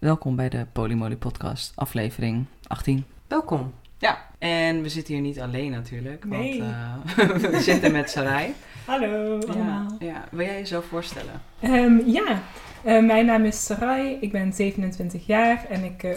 Welkom bij de Polymoly Podcast, aflevering 18. Welkom. Ja, en we zitten hier niet alleen natuurlijk, Nee. want eh, we zitten met Sarai. Hallo Ja, allemaal. ja, wil jij jezelf voorstellen? Ehm, ja, eh, mijn naam is Sarai, ik ben 27 jaar en ik eh,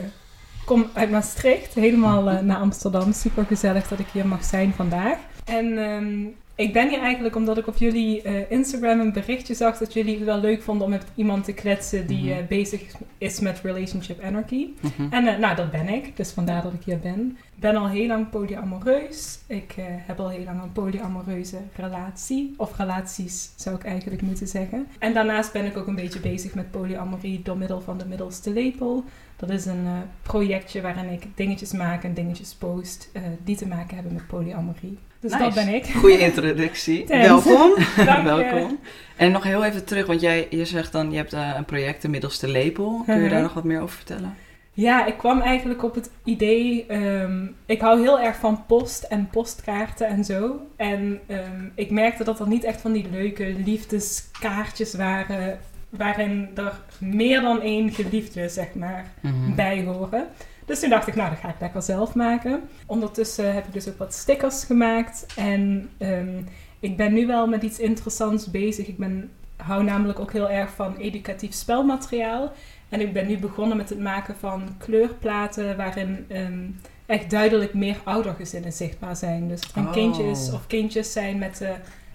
kom uit Maastricht, helemaal naar Amsterdam. Super gezellig dat ik hier mag zijn vandaag. En ehm, ik ben hier eigenlijk omdat ik op jullie eh, Instagram een berichtje zag dat jullie het wel leuk vonden om met iemand te kletsen die Mhm. eh, bezig is met relationship anarchy. Mhm. En eh, nou, dat ben ik, dus vandaar dat ik hier ben. Ik ben al heel lang polyamoreus. Ik heb al heel lang een polyamoreuze relatie. Of relaties, zou ik eigenlijk moeten zeggen. En daarnaast ben ik ook een beetje bezig met polyamorie door middel van de middelste lepel. Dat is een projectje waarin ik dingetjes maak en dingetjes post die te maken hebben met polyamorie. Dus Nice. dat ben ik. Goeie introductie. Welkom. Dank je. Welkom. En nog heel even terug, want jij je zegt dan, je hebt eh, een project, de middelste lepel. Kun je daar nog wat meer over vertellen? Ja, ik kwam eigenlijk op het idee. ehm, ik hou heel erg van post en postkaarten en zo. En ehm, ik merkte dat er niet echt van die leuke liefdeskaartjes waren. Waarin er meer dan één geliefde, zeg maar, Mhm. bij horen. Dus toen dacht ik, nou, dat ga ik lekker zelf maken. Ondertussen heb ik dus ook wat stickers gemaakt. En ehm, ik ben nu wel met iets interessants bezig. Ik ben, hou namelijk ook heel erg van educatief spelmateriaal. En ik ben nu begonnen met het maken van kleurplaten waarin ehm, echt duidelijk meer oudergezinnen zichtbaar zijn. Dus een Oh. kindjes of kindjes zijn met eh,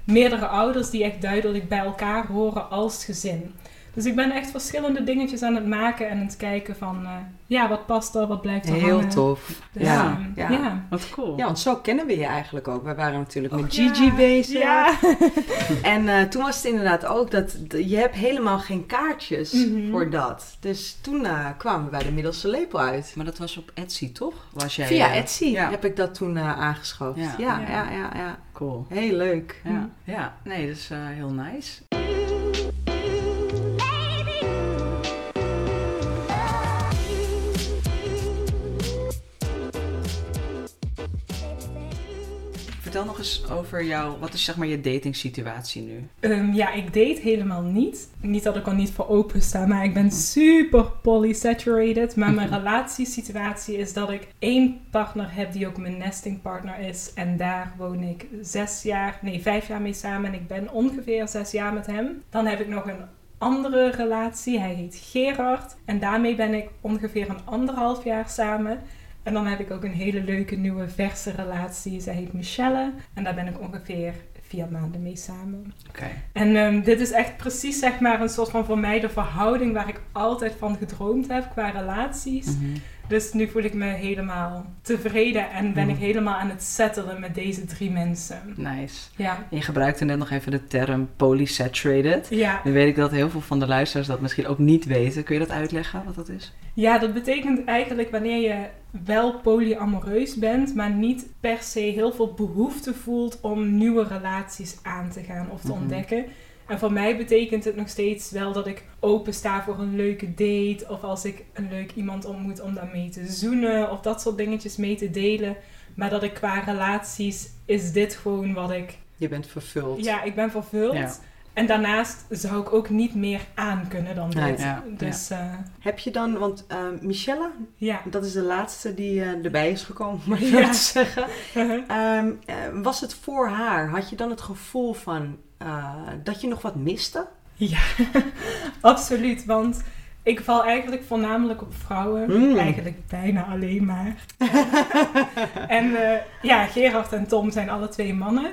meerdere ouders die echt duidelijk bij elkaar horen als gezin. Dus ik ben echt verschillende dingetjes aan het maken en aan het kijken van, eh, ja, wat past er, wat blijft er Heel hangen. tof. Dus, ja, ehm, ja. ja. Wat cool. Ja, want zo kennen we je eigenlijk ook. We waren natuurlijk met Och, Gigi ja. bezig. Ja. En eh, toen was het inderdaad ook dat je hebt helemaal geen kaartjes Mhm. voor dat. Dus toen eh, kwamen we bij de middelste lepel uit. Maar dat was op Etsy, toch? Was jij, Via Etsy ja. heb ik dat toen eh, aangeschaft. Ja. Ja. Ja, Ja. ja, ja, Cool. Heel leuk. Ja, ja. nee, dat is eh, heel nice. Vertel nog eens over jou, wat is zeg maar je datingsituatie nu? Ehm, ja, ik date helemaal niet. Niet dat ik er niet voor open sta, maar ik ben super polysaturated. Maar mijn relatiesituatie is dat ik één partner heb die ook mijn nesting partner is. En daar woon ik zes jaar, nee, vijf jaar mee samen. En ik ben ongeveer zes jaar met hem. Dan heb ik nog een andere relatie. Hij heet Gerard. En daarmee ben ik ongeveer een anderhalf jaar samen. En dan heb ik ook een hele leuke nieuwe verse relatie. Zij heet Michelle. En daar ben ik ongeveer vier maanden mee samen. Oké. En ehm, dit is echt precies zeg maar een soort van voor mij de verhouding waar ik altijd van gedroomd heb qua relaties. Mhm. Dus nu voel ik me helemaal tevreden en ben Mhm. ik helemaal aan het settelen met deze drie mensen. Nice. Ja. Je gebruikte net nog even de term polysaturated. Ja. Nu weet ik dat heel veel van de luisteraars dat misschien ook niet weten. Kun je dat uitleggen, wat dat is? ja, dat betekent eigenlijk wanneer je wel polyamoreus bent, maar niet per se heel veel behoefte voelt om nieuwe relaties aan te gaan of te Mhm. ontdekken. En voor mij betekent het nog steeds wel dat ik open sta voor een leuke date. Of als ik een leuk iemand ontmoet om daarmee te zoenen. Of dat soort dingetjes mee te delen. Maar dat ik qua relaties is dit gewoon wat ik... Je bent vervuld. Ja, ik ben vervuld. Ja. En daarnaast zou ik ook niet meer aan kunnen dan dit. Nee. Ja, dus ja. Heb je dan, want eh, Michelle, ja. dat is de laatste die eh, erbij is gekomen, om maar zo Ja. te zeggen. Ehm, eh, was het voor haar? Had je dan het gevoel van eh, dat je nog wat miste? Ja, absoluut. Want ik val eigenlijk voornamelijk op vrouwen. Mm. Eigenlijk bijna alleen maar. en eh, ja, Gerard en Tom zijn alle twee mannen.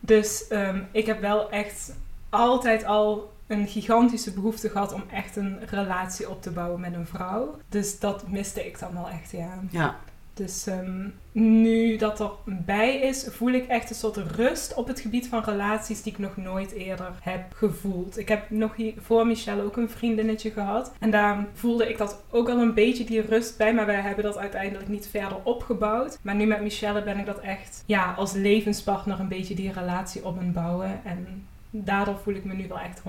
Dus ehm, ik heb wel echt altijd al een gigantische behoefte gehad om echt een relatie op te bouwen met een vrouw. Dus dat miste ik dan wel echt, ja. Ja. Dus ehm, nu dat er bij is, voel ik echt een soort rust op het gebied van relaties die ik nog nooit eerder heb gevoeld. Ik heb nog hier voor Michelle ook een vriendinnetje gehad. En daar voelde ik dat ook al een beetje die rust bij. Maar wij hebben dat uiteindelijk niet verder opgebouwd. Maar nu met Michelle ben ik dat echt ja, als levenspartner een beetje die relatie op aan bouwen. En daardoor voel ik me nu wel echt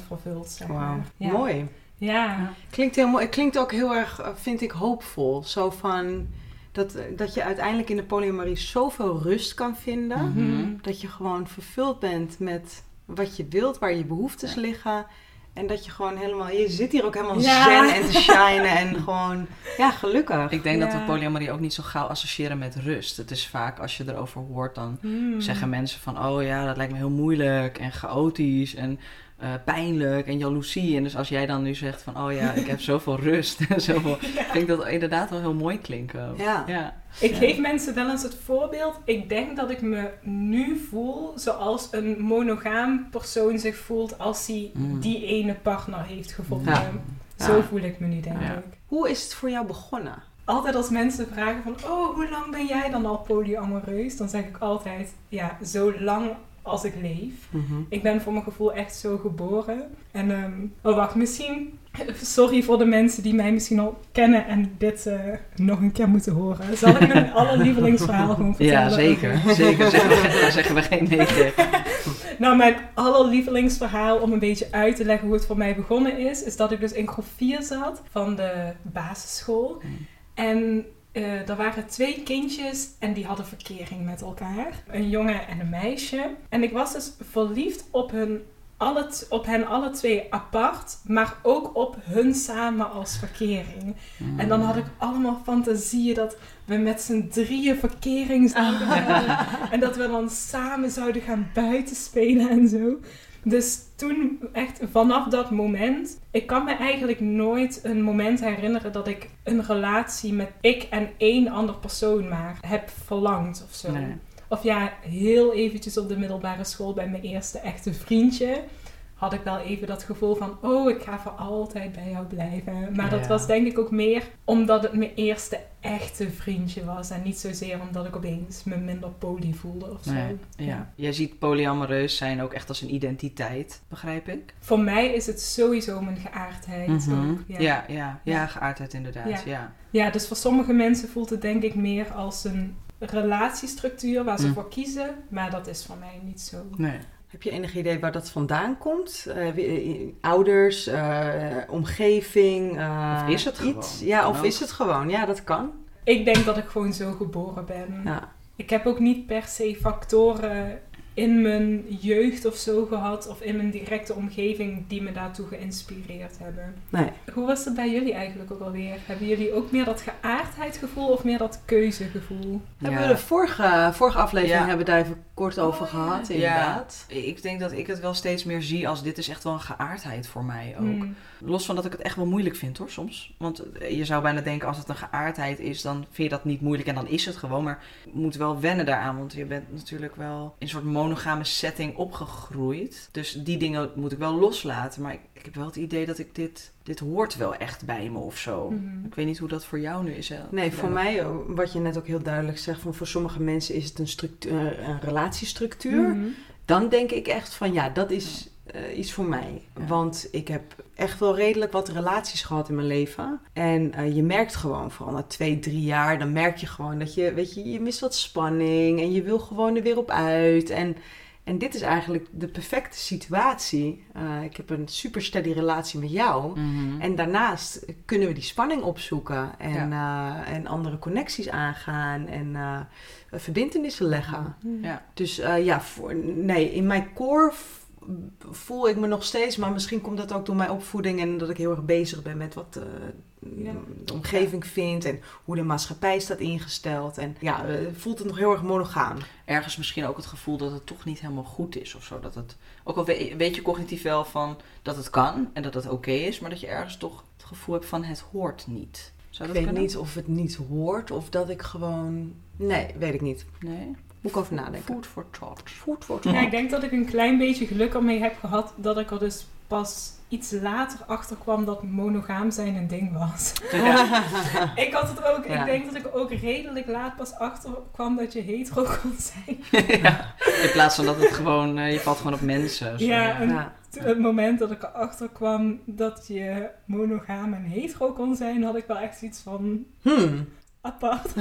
100% vervuld. Zeg Wauw. maar. Ja. Mooi. Ja. Klinkt heel mooi. Het klinkt ook heel erg, eh, vind ik, hoopvol. Zo van dat, dat je uiteindelijk in de polyamorie zoveel rust kan vinden. Mhm. Mhm. Dat je gewoon vervuld bent met wat je wilt, waar je behoeftes liggen. En dat je gewoon helemaal... Je zit hier ook helemaal Ja. zen en te shinen en gewoon... Ja, gelukkig. Ik denk dat we polyamorie ook niet zo gauw associëren met rust. Het is vaak, als je erover hoort, dan Hmm. zeggen mensen van... Oh ja, dat lijkt me heel moeilijk en chaotisch en eh, pijnlijk en jaloezie. En dus als jij dan nu zegt van... Oh ja, ik heb zoveel rust en zoveel... vind ik dat inderdaad wel heel mooi klinken. Ja. ja. Ik Ja. geef mensen wel eens het voorbeeld. Ik denk dat ik me nu voel zoals een monogaam persoon zich voelt als hij Mm. die ene partner heeft gevonden. Ja. Zo Ja. voel ik me nu, denk Ja. ik. Hoe is het voor jou begonnen? Altijd als mensen vragen van, oh, hoe lang ben jij dan al polyamoreus? Dan zeg ik altijd, ja, zo lang als ik leef. Ik ben voor mijn gevoel echt zo geboren. En, ehm, oh wacht, misschien, sorry voor de mensen die mij misschien al kennen en dit eh, nog een keer moeten horen. Zal ik mijn allerlievelingsverhaal gewoon vertellen? Ja, zeker. zeker. Zeggen we, daar zeggen we geen nee tegen. Nou, mijn allerlievelingsverhaal om een beetje uit te leggen hoe het voor mij begonnen is, is dat ik dus in groep 4 zat van de basisschool. Mm. En eh, er waren twee kindjes en die hadden verkering met elkaar. Een jongen en een meisje. En ik was dus verliefd op, hun alle op hen alle twee apart, maar ook op hun samen als verkering. En dan had ik allemaal fantasieën dat we met z'n drieën verkering zouden hebben. En dat we dan samen zouden gaan buitenspelen en zo. Dus toen, echt vanaf dat moment, ik kan me eigenlijk nooit een moment herinneren dat ik een relatie met ik en één ander persoon maar heb verlangd of zo. Nee. Of ja, heel eventjes op de middelbare school bij mijn eerste echte vriendje. Had ik wel even dat gevoel van, oh, ik ga voor altijd bij jou blijven. Maar dat was denk ik ook meer omdat het mijn eerste echte vriendje was. En niet zozeer omdat ik opeens me minder poly voelde of zo. Nee, ja. Jij ziet polyamoreus zijn ook echt als een identiteit, begrijp ik? Voor mij is het sowieso mijn geaardheid Mhm. ook. ja. Ja. Ja, geaardheid inderdaad. Ja. Ja. ja, dus voor sommige mensen voelt het denk ik meer als een relatiestructuur waar ze Mm. voor kiezen. Maar dat is voor mij niet zo. Nee. Heb je enig idee waar dat vandaan komt? Eh, eh, ouders, eh, omgeving? eh, Of is het gewoon? iets? Ja, of ook. is het gewoon? Ja, dat kan. Ik denk dat ik gewoon zo geboren ben. Ja. Ik heb ook niet per se factoren in mijn jeugd of zo gehad, of in mijn directe omgeving, die me daartoe geïnspireerd hebben. Nee. Hoe was het bij jullie eigenlijk ook alweer? Hebben jullie ook meer dat geaardheidgevoel of meer dat keuzegevoel? Hebben we de vorige, vorige aflevering Ja. hebben we daar even kort over Oh, ja. gehad, inderdaad. Ja, ik denk dat ik het wel steeds meer zie als dit is echt wel een geaardheid voor mij ook. Hmm. Los van dat ik het echt wel moeilijk vind hoor, soms. Want je zou bijna denken als het een geaardheid is, dan vind je dat niet moeilijk en dan is het gewoon. Maar je moet wel wennen daaraan, want je bent natuurlijk wel in een soort monogame setting opgegroeid. Dus die dingen moet ik wel loslaten. Maar ik, ik heb wel het idee dat ik dit, dit hoort wel echt bij me of zo. Mhm. Ik weet niet hoe dat voor jou nu is. hè? Nee, voor mij, ook, wat je net ook heel duidelijk zegt, van voor sommige mensen is het een, structuur, een relatiestructuur. Mhm. Dan denk ik echt van ja, dat is eh, iets voor mij. Ja. Want ik heb echt wel redelijk wat relaties gehad in mijn leven. En eh, je merkt gewoon, vooral na twee, drie jaar, dan merk je gewoon dat je, weet je, je mist wat spanning en je wil gewoon er weer op uit. En, en dit is eigenlijk de perfecte situatie. Eh, ik heb een super steady relatie met jou. Mhm. En daarnaast kunnen we die spanning opzoeken en, en andere connecties aangaan en verbindenissen leggen. Ja. Dus ja, voor, nee, in mijn core voel ik me nog steeds, maar misschien komt dat ook door mijn opvoeding en dat ik heel erg bezig ben met wat eh, Ja. de omgeving vindt en hoe de maatschappij staat ingesteld. En ja, eh, voelt het nog heel erg monogaam. ergens misschien ook het gevoel dat het toch niet helemaal goed is of zo. Dat het, ook al we- weet je cognitief wel van dat het kan en dat het oké is, maar dat je ergens toch het gevoel hebt van het hoort niet. Zou Ik dat weet kunnen? niet of het niet hoort of dat ik gewoon... Nee, weet ik niet. Nee? Moet ik over nadenken. Food for thought. Food for Ja, ik denk dat ik een klein beetje geluk ermee heb gehad dat ik er dus pas iets later achter kwam dat monogaam zijn een ding was. ik had het ook, Ja. ik denk dat ik ook redelijk laat pas achter kwam dat je hetero kon zijn. ja. In plaats van dat het gewoon, eh, je valt gewoon op mensen. Zo, Ja, en- Ja. Toen- Het moment dat ik erachter kwam dat je monogaam en hetero kon zijn, had ik wel echt iets van, Hmm. Apart.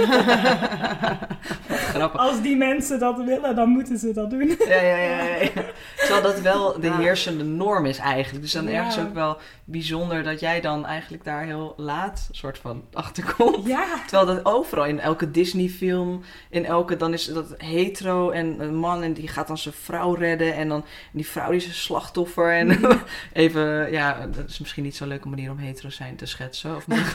Grappig. Als die mensen dat willen, dan moeten ze dat doen. Ja, ja, ja. Terwijl dat wel de Ja. heersende norm is eigenlijk. Dus dan Ja. ergens ook wel bijzonder dat jij dan eigenlijk daar heel laat soort van achter komt. Ja, Terwijl dat overal, in elke Disney-film, in elke, dan is dat hetero en een man en die gaat dan zijn vrouw redden. En dan die vrouw die is een slachtoffer. En even, ja, dat is misschien niet zo'n leuke manier om hetero zijn te schetsen. Of maar,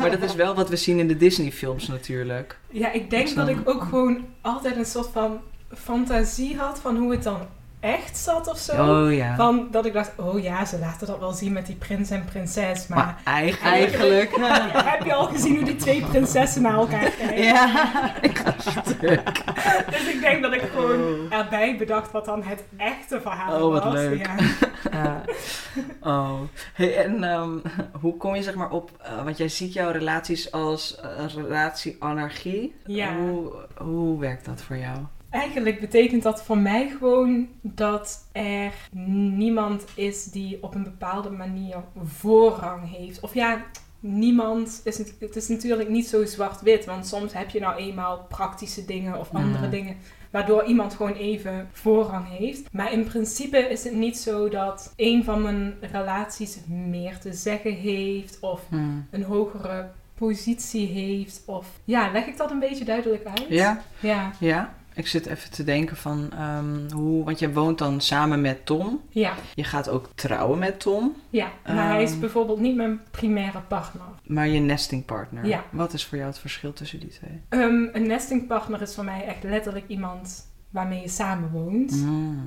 maar dat is wel wat we zien in de Disney-films natuurlijk. ja ik denk dat ik ook gewoon altijd een soort van fantasie had van hoe het dan echt zat of zo. Oh ja. Van dat ik dacht, oh ja, ze laten dat wel zien met die prins en prinses. Maar, maar eigenlijk... Eigenlijk. heb je al gezien hoe die twee prinsessen naar elkaar kijken? ja. Dus ik denk dat ik gewoon erbij bedacht wat dan het echte verhaal Oh, wat was. leuk. Ja. Ja. Oh, hey, en ehm, hoe kom je zeg maar op, eh, want jij ziet jouw relaties als eh, een relatie anarchie. Ja. Hoe, hoe werkt dat voor jou? Eigenlijk betekent dat voor mij gewoon dat er niemand is die op een bepaalde manier voorrang heeft. Of ja, niemand is het, het is natuurlijk niet zo zwart-wit, want soms heb je nou eenmaal praktische dingen of andere Ja. dingen waardoor iemand gewoon even voorrang heeft. Maar in principe is het niet zo dat een van mijn relaties meer te zeggen heeft of een hogere positie heeft of ja, leg ik dat een beetje duidelijk uit? Ja, Ja. ja. Ik zit even te denken van ehm, hoe, want je woont dan samen met Tom. Ja. Je gaat ook trouwen met Tom, Ja, maar hij is Ehm. bijvoorbeeld niet mijn primaire partner. maar je nestingpartner. Ja. Wat is voor jou het verschil tussen die twee? Ehm, een nestingpartner is voor mij echt letterlijk iemand waarmee je samenwoont. Mm.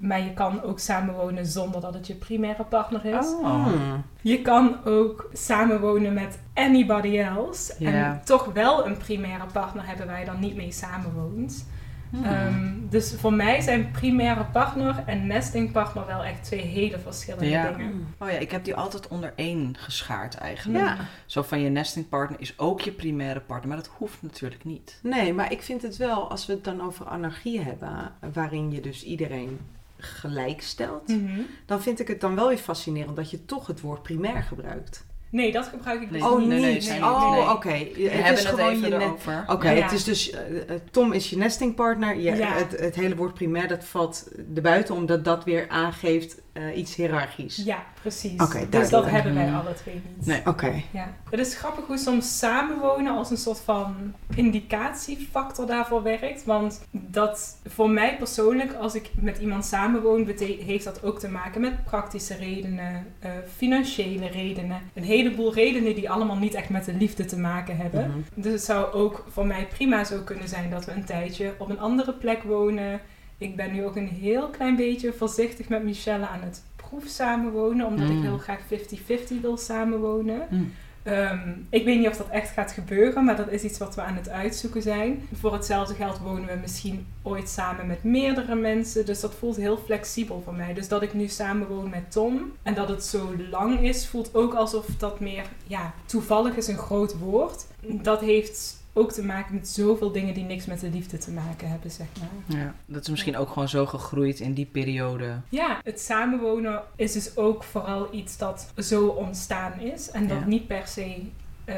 Maar je kan ook samenwonen zonder dat het je primaire partner is. Oh. Hmm. Je kan ook samenwonen met anybody else. En toch wel een primaire partner hebben waar je dan niet mee samenwoont. Hmm. Ehm, dus voor mij zijn primaire partner en nestingpartner wel echt twee hele verschillende Ja. dingen. Oh ja, ik heb die altijd onder één geschaard eigenlijk. Ja. Zo van je nestingpartner is ook je primaire partner, maar dat hoeft natuurlijk niet. Nee, maar ik vind het wel, als we het dan over anarchie hebben, waarin je dus iedereen gelijk stelt, Mhm. dan vind ik het dan wel weer fascinerend dat je toch het woord primair gebruikt. Nee, dat gebruik ik dus Nee. oh, niet. nee, nee, niet. zijn oh, nee. oké. We Het hebben is het gewoon even erover. Oké, Ja. het is dus eh, eh, Tom is je nestingpartner. Je, Ja. het, het hele woord primair dat valt erbuiten omdat dat weer aangeeft eh, iets hiërarchisch. Ja, precies. Dus dat hebben wij Mhm. alle twee niet. Nee. Oké. Ja. Het is grappig hoe soms samenwonen als een soort van indicatiefactor daarvoor werkt. Want dat voor mij persoonlijk, als ik met iemand samenwoon, heeft dat ook te maken met praktische redenen, eh, financiële redenen. Een heleboel redenen die allemaal niet echt met de liefde te maken hebben. Mhm. Dus het zou ook voor mij prima zo kunnen zijn dat we een tijdje op een andere plek wonen. Ik ben nu ook een heel klein beetje voorzichtig met Michelle aan het proef samenwonen, omdat ik Mm. heel graag 50-50 wil samenwonen. Mm. Ehm, ik weet niet of dat echt gaat gebeuren, maar dat is iets wat we aan het uitzoeken zijn. Voor hetzelfde geld wonen we misschien ooit samen met meerdere mensen, dus dat voelt heel flexibel voor mij. Dus dat ik nu samenwoon met Tom en dat het zo lang is, voelt ook alsof dat meer, ja, toevallig is een groot woord. Dat heeft ook te maken met zoveel dingen die niks met de liefde te maken hebben, zeg maar. Ja, dat is misschien ook gewoon zo gegroeid in die periode. Ja, het samenwonen is dus ook vooral iets dat zo ontstaan is. En dat Ja. niet per se eh,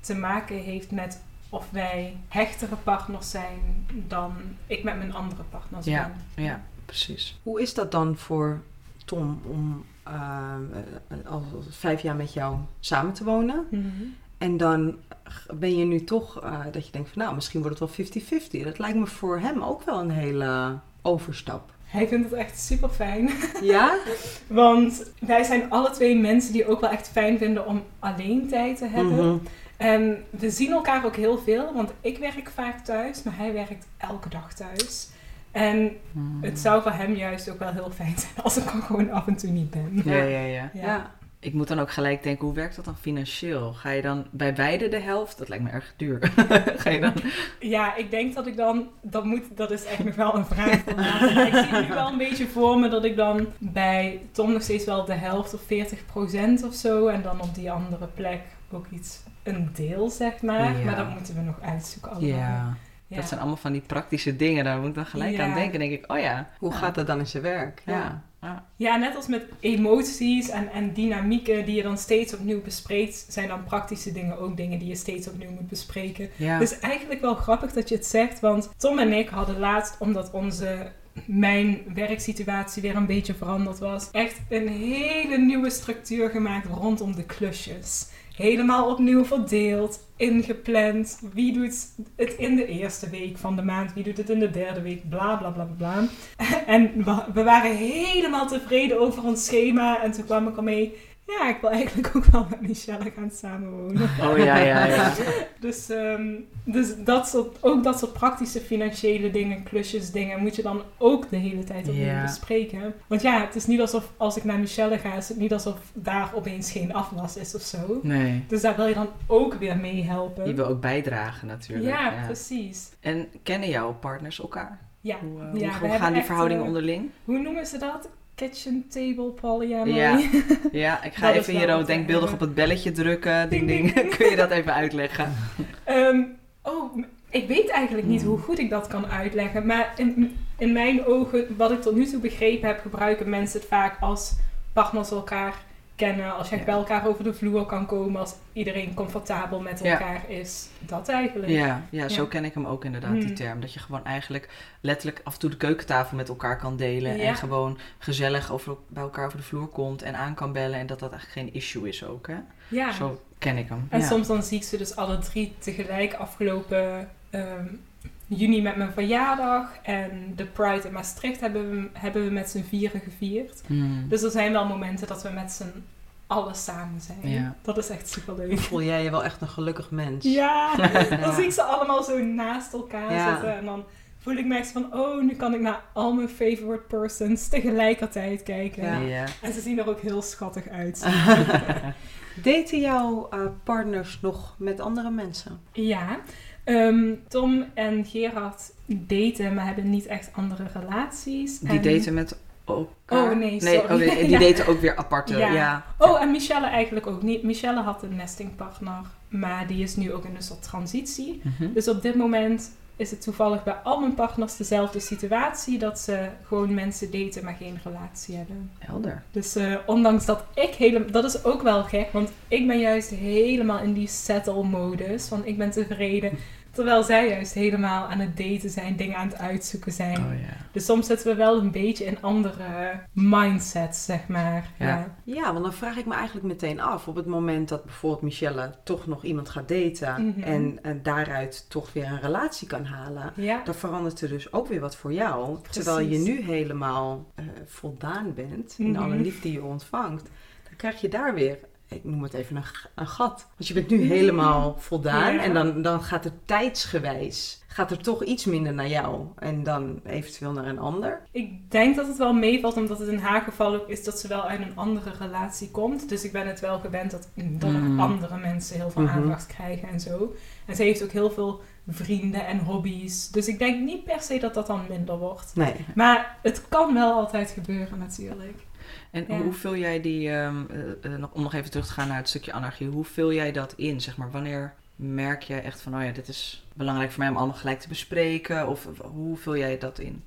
te maken heeft met of wij hechtere partners zijn dan ik met mijn andere partners Ja. ben. Ja, precies. Hoe is dat dan voor Tom om eh, eh, al vijf jaar met jou samen te wonen? Mhm. En dan ben je nu toch eh, dat je denkt van nou, misschien wordt het wel 50-50. Dat lijkt me voor hem ook wel een hele overstap. Hij vindt het echt super fijn. Ja? Want wij zijn alle twee mensen die ook wel echt fijn vinden om alleen tijd te hebben. Mhm. En we zien elkaar ook heel veel, want ik werk vaak thuis, maar hij werkt elke dag thuis. En Mm. het zou voor hem juist ook wel heel fijn zijn als ik er gewoon af en toe niet ben. Ja, ja, ja. Ja. Ik moet dan ook gelijk denken, hoe werkt dat dan financieel? Ga je dan bij beide de helft? Dat lijkt me erg duur. Ga je dan... Ja, ik denk dat ik dan, dat moet, dat is echt nog wel een vraag voor later. Maar ik zie nu wel een beetje voor me dat ik dan bij Tom nog steeds wel de helft of 40% of zo. En dan op die andere plek ook iets, een deel zeg maar. Ja. Maar dat moeten we nog uitzoeken allemaal. Ja, Ja. dat zijn allemaal van die praktische dingen. Daar moet ik dan gelijk Ja. aan denken. denk ik, oh ja. Hoe Ja. gaat dat dan in zijn werk? Ja. Ja. Ja, net als met emoties en, en dynamieken die je dan steeds opnieuw bespreekt, zijn dan praktische dingen ook dingen die je steeds opnieuw moet bespreken. Ja. Het is eigenlijk wel grappig dat je het zegt, want Tom en ik hadden laatst, omdat onze mijn werksituatie weer een beetje veranderd was, echt een hele nieuwe structuur gemaakt rondom de klusjes. Helemaal opnieuw verdeeld, ingepland. Wie doet het in de eerste week van de maand? Wie doet het in de derde week? Bla bla bla bla. En we waren helemaal tevreden over ons schema. En toen kwam ik ermee. Ja, ik wil eigenlijk ook wel met Michelle gaan samenwonen. Oh ja, ja, ja. Dus, ehm, dus dat soort, ook dat soort praktische financiële dingen, klusjes dingen, moet je dan ook de hele tijd opnieuw bespreken. Want ja, het is niet alsof als ik naar Michelle ga, is het niet alsof daar opeens geen afwas is of zo. Nee. Dus daar wil je dan ook weer mee helpen. Je wil ook bijdragen natuurlijk. ja, precies. En kennen jouw partners elkaar? Ja. Hoe, eh, Ja, hoe- hoe gaan die verhoudingen eh, onderling? Hoe noemen ze dat? Kitchen table polyamory. Ja. Ja, ik ga even hier ook denkbeeldig op het belletje drukken. Ding, ding, ding. Kun je dat even uitleggen? Ehm, oh, ik weet eigenlijk niet hoe goed ik dat kan uitleggen. Maar in, in mijn ogen, wat ik tot nu toe begrepen heb, gebruiken mensen het vaak als partners elkaar kennen. Als je Ja. bij elkaar over de vloer kan komen. Als iedereen comfortabel met Ja. elkaar is. Dat eigenlijk. Ja, ja, zo Ja. ken ik hem ook inderdaad, die Hmm. term. Dat je gewoon eigenlijk letterlijk af en toe de keukentafel met elkaar kan delen. En gewoon gezellig over, bij elkaar over de vloer komt en aan kan bellen. En dat dat eigenlijk geen issue is ook, hè? Ja. Zo ken ik hem. En soms dan zie ik ze dus alle drie tegelijk afgelopen ehm, juni met mijn verjaardag. En de Pride in Maastricht hebben we, hebben we met z'n vieren gevierd. Hmm. Dus er zijn wel momenten dat we met z'n allen samen zijn. Ja. Dat is echt superleuk. Voel jij je wel echt een gelukkig mens? Ja, dan zie ik ze allemaal zo naast elkaar Ja. zitten. En dan voel ik me echt van, oh, nu kan ik naar al mijn favorite persons tegelijkertijd kijken. Ja. Ja. En ze zien er ook heel schattig uit. Daten jouw eh, partners nog met andere mensen? Ja, ehm, Tom en Gerard daten, maar hebben niet echt andere relaties. Die En- daten met elkaar? Oh, nee, nee sorry. oh, nee, die Ja. daten ook weer aparte. Ja. Ja. Oh, en Michelle eigenlijk ook niet. Michelle had een nestingpartner, maar die is nu ook in een soort transitie. Mhm. Dus op dit moment is het toevallig bij al mijn partners dezelfde situatie. Dat ze gewoon mensen daten, maar geen relatie hebben. Helder. Dus eh, ondanks dat ik helemaal... Dat is ook wel gek, want ik ben juist helemaal in die settle-modus. Van ik ben tevreden. Terwijl zij juist helemaal aan het daten zijn, dingen aan het uitzoeken zijn. Oh ja. Dus soms zitten we wel een beetje in andere mindsets, zeg maar. Ja. Ja. Ja, want dan vraag ik me eigenlijk meteen af. Op het moment dat bijvoorbeeld Michelle toch nog iemand gaat daten Mhm. en eh, daaruit toch weer een relatie kan halen, Ja. dan verandert er dus ook weer wat voor jou. Terwijl je nu helemaal eh, voldaan bent in Mhm. alle liefde die je ontvangt, dan krijg je daar weer, ik noem het even een, gat. Want je bent nu helemaal voldaan Ja. en dan, dan gaat er tijdsgewijs, gaat er toch iets minder naar jou en dan eventueel naar een ander. Ik denk dat het wel meevalt, omdat het in haar geval ook is dat ze wel uit een andere relatie komt. Dus ik ben het wel gewend dat door Mm. andere mensen heel veel Mhm. aandacht krijgen en zo. En ze heeft ook heel veel vrienden en hobby's. Dus ik denk niet per se dat dat dan minder wordt. Nee. Maar het kan wel altijd gebeuren natuurlijk. En Ja. hoe vul jij die, ehm, eh, eh, om nog even terug te gaan naar het stukje anarchie, hoe vul jij dat in? Zeg maar, wanneer merk je echt van, oh ja, dit is belangrijk voor mij om allemaal gelijk te bespreken? Of of hoe vul jij dat in?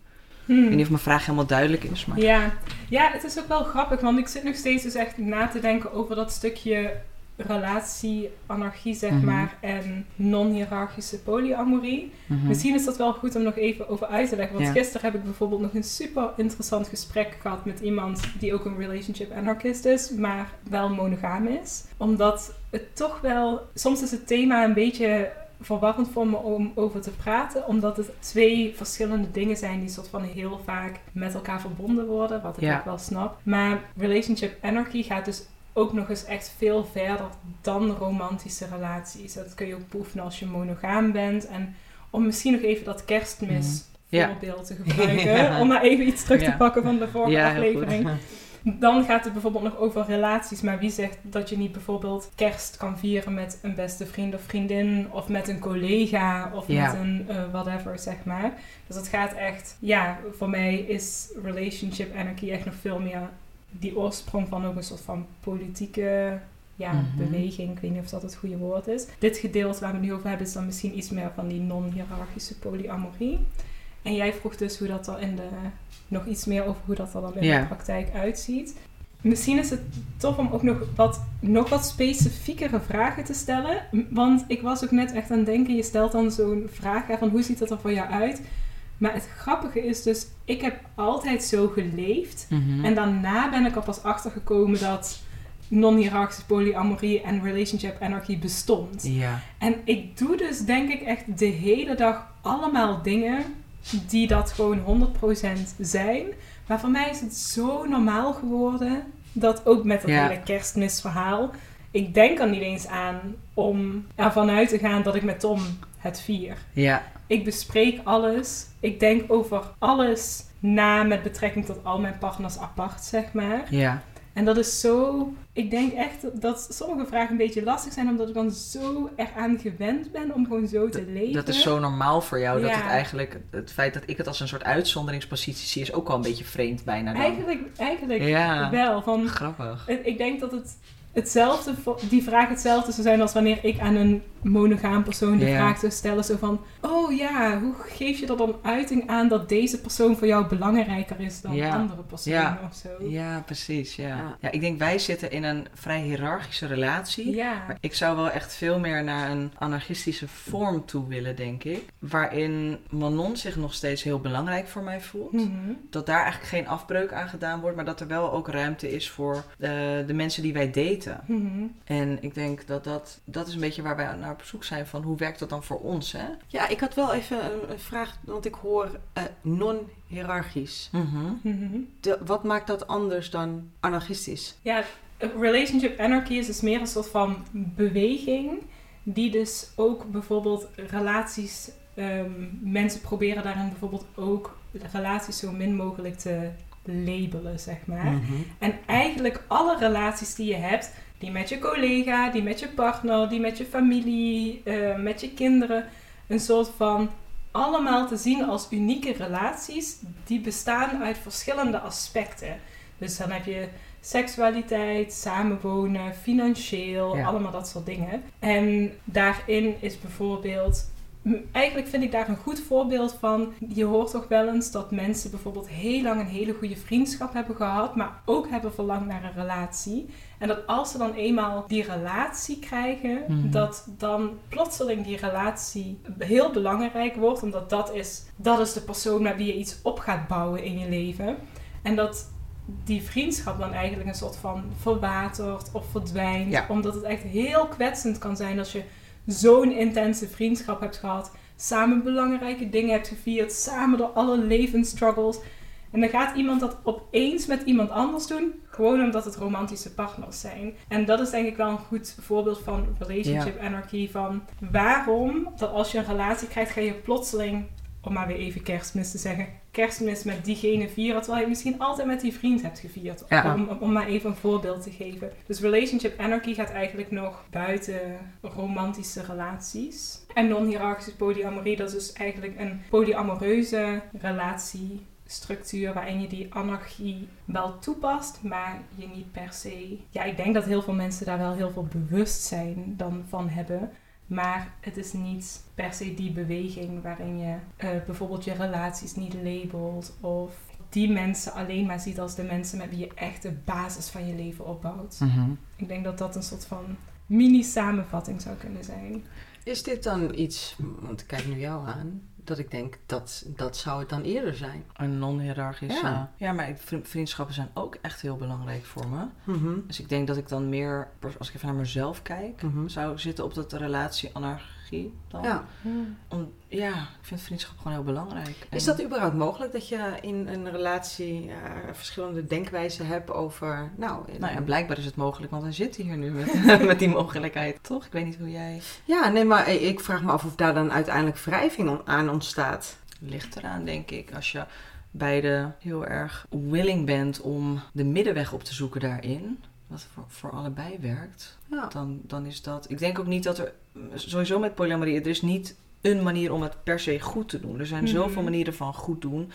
Hmm. Ik weet niet of mijn vraag helemaal duidelijk is, maar... Ja. ja, het is ook wel grappig, want ik zit nog steeds dus echt na te denken over dat stukje relatie, anarchie zeg Mhm. maar, en non-hierarchische polyamorie. Mhm. Misschien is dat wel goed om nog even over uit te leggen. Want Ja. gisteren heb ik bijvoorbeeld nog een super interessant gesprek gehad met iemand die ook een relationship anarchist is, maar wel monogaam is. Omdat het toch wel, soms is het thema een beetje verwarrend voor me om over te praten, omdat het twee verschillende dingen zijn die soort van heel vaak met elkaar verbonden worden, wat ik Ja. ook wel snap. Maar relationship anarchy gaat dus ook nog eens echt veel verder dan romantische relaties. Dat kun je ook beoefenen als je monogaam bent. En om misschien nog even dat kerstmis Mhm. Voorbeeld te gebruiken. Ja. Om maar even iets terug te pakken van de vorige Ja, aflevering. Dan gaat het bijvoorbeeld nog over relaties. Maar wie zegt dat je niet bijvoorbeeld kerst kan vieren met een beste vriend of vriendin. Of met een collega. Of Ja. met een eh, whatever, zeg maar. Dus het gaat echt... Ja, voor mij is relationship anarchy echt nog veel meer die oorsprong van ook een soort van politieke ja, Mhm. beweging. Ik weet niet of dat het goede woord is. Dit gedeelte waar we het nu over hebben is dan misschien iets meer van die non-hierarchische polyamorie. En jij vroeg dus hoe dat er in de, nog iets meer over hoe dat er dan in de praktijk uitziet. Misschien is het tof om ook nog wat, nog wat specifiekere vragen te stellen. Want ik was ook net echt aan het denken, je stelt dan zo'n vraag hè, van hoe ziet dat er voor jou uit? Maar het grappige is dus, ik heb altijd zo geleefd. Mhm. En daarna ben ik er pas achter gekomen dat non-hierarchische polyamorie en relationship anarchy bestond. Ja. En ik doe dus denk ik echt de hele dag allemaal dingen die dat gewoon 100% zijn. Maar voor mij is het zo normaal geworden dat ook met dat Ja. hele kerstmisverhaal. Ik denk er niet eens aan om ervan uit te gaan dat ik met Tom het vier. Ja. Ik bespreek alles. Ik denk over alles na met betrekking tot al mijn partners apart, zeg maar. Ja. En dat is zo. Ik denk echt dat sommige vragen een beetje lastig zijn, omdat ik dan zo eraan gewend ben om gewoon zo te leven. Dat is zo normaal voor jou dat het eigenlijk, het feit dat ik het als een soort uitzonderingspositie zie, is ook wel een beetje vreemd bijna dan. Eigenlijk, eigenlijk Ja. wel. Van, Grappig. ik denk dat het hetzelfde, die vraag hetzelfde zou zijn als wanneer ik aan een monogaam persoon de vraag zou stellen. Zo van, oh ja, hoe geef je er dan uiting aan dat deze persoon voor jou belangrijker is dan Ja. andere personen Ja. of zo? Ja, precies. Ja. Ja. ja, ik denk wij zitten in een vrij hiërarchische relatie. Ja. Maar ik zou wel echt veel meer naar een anarchistische vorm toe willen, denk ik. Waarin Manon zich nog steeds heel belangrijk voor mij voelt. Mhm. Dat daar eigenlijk geen afbreuk aan gedaan wordt, maar dat er wel ook ruimte is voor eh, de mensen die wij daten. Mhm. En ik denk dat dat, dat is een beetje waar wij naar op zoek zijn van hoe werkt dat dan voor ons, hè? Ja, ik had wel even een, een vraag, want ik hoor eh, non-hierarchisch. Mhm. De- wat maakt dat anders dan anarchistisch? Ja, relationship anarchy is dus meer een soort van beweging. Die dus ook bijvoorbeeld relaties. ehm, mensen proberen daarin bijvoorbeeld ook de relaties zo min mogelijk te labelen, zeg maar. Mhm. En eigenlijk alle relaties die je hebt, die met je collega, die met je partner, die met je familie, eh, met je kinderen, een soort van allemaal te zien als unieke relaties die bestaan uit verschillende aspecten. Dus dan heb je seksualiteit, samenwonen, financieel, Ja. allemaal dat soort dingen. En daarin is bijvoorbeeld Eigenlijk vind ik daar een goed voorbeeld van. Je hoort toch wel eens dat mensen bijvoorbeeld heel lang een hele goede vriendschap hebben gehad, maar ook hebben verlangd naar een relatie. En dat als ze dan eenmaal die relatie krijgen, Mhm. dat dan plotseling die relatie heel belangrijk wordt, omdat dat is, dat is de persoon met wie je iets op gaat bouwen in je leven. En dat die vriendschap dan eigenlijk een soort van verwatert of verdwijnt. Ja. Omdat het echt heel kwetsend kan zijn als je zo'n intense vriendschap hebt gehad. Samen belangrijke dingen hebt gevierd. Samen door alle levensstruggles. En dan gaat iemand dat opeens met iemand anders doen. Gewoon omdat het romantische partners zijn. En dat is denk ik wel een goed voorbeeld van relationship anarchy. Van waarom dat als je een relatie krijgt, ga je plotseling, om maar weer even kerstmis te zeggen, kerstmis met diegene vieren. Terwijl je misschien altijd met die vriend hebt gevierd. Ja. Om, om maar even een voorbeeld te geven. Dus relationship anarchy gaat eigenlijk nog buiten romantische relaties. En non-hierarchische polyamorie, dat is dus eigenlijk een polyamoreuze relatiestructuur waarin je die anarchie wel toepast, maar je niet per se. Ja, ik denk dat heel veel mensen daar wel heel veel bewustzijn dan van hebben. Maar het is niet per se die beweging waarin je eh, bijvoorbeeld je relaties niet labelt of die mensen alleen maar ziet als de mensen met wie je echt de basis van je leven opbouwt. Mhm. Ik denk dat dat een soort van mini-samenvatting zou kunnen zijn. Is dit dan iets, want ik kijk nu jou aan, dat ik denk dat dat zou het dan eerder zijn? Een non-hierarchisch. Ja. Ja, maar vriendschappen zijn ook echt heel belangrijk voor me. Mhm. Dus ik denk dat ik dan meer, als ik even naar mezelf kijk, Mhm. zou zitten op dat dan. Ja. Om, ja, ik vind vriendschap gewoon heel belangrijk. Is dat überhaupt mogelijk dat je in een relatie eh, verschillende denkwijzen hebt over, nou, Nou ja, blijkbaar is het mogelijk, want wij zitten hier nu met, met die mogelijkheid, toch? Ik weet niet hoe jij... ja, nee, maar ik ik vraag me af of daar dan uiteindelijk wrijving aan ontstaat. Ligt eraan, denk ik. Als je beide heel erg willing bent om de middenweg op te zoeken daarin, wat voor, voor allebei werkt, Ja. dan, dan is dat... Ik denk ook niet dat er... Sowieso met polyamorie, er is niet een manier om het per se goed te doen. Er zijn Mhm. zoveel manieren van goed doen.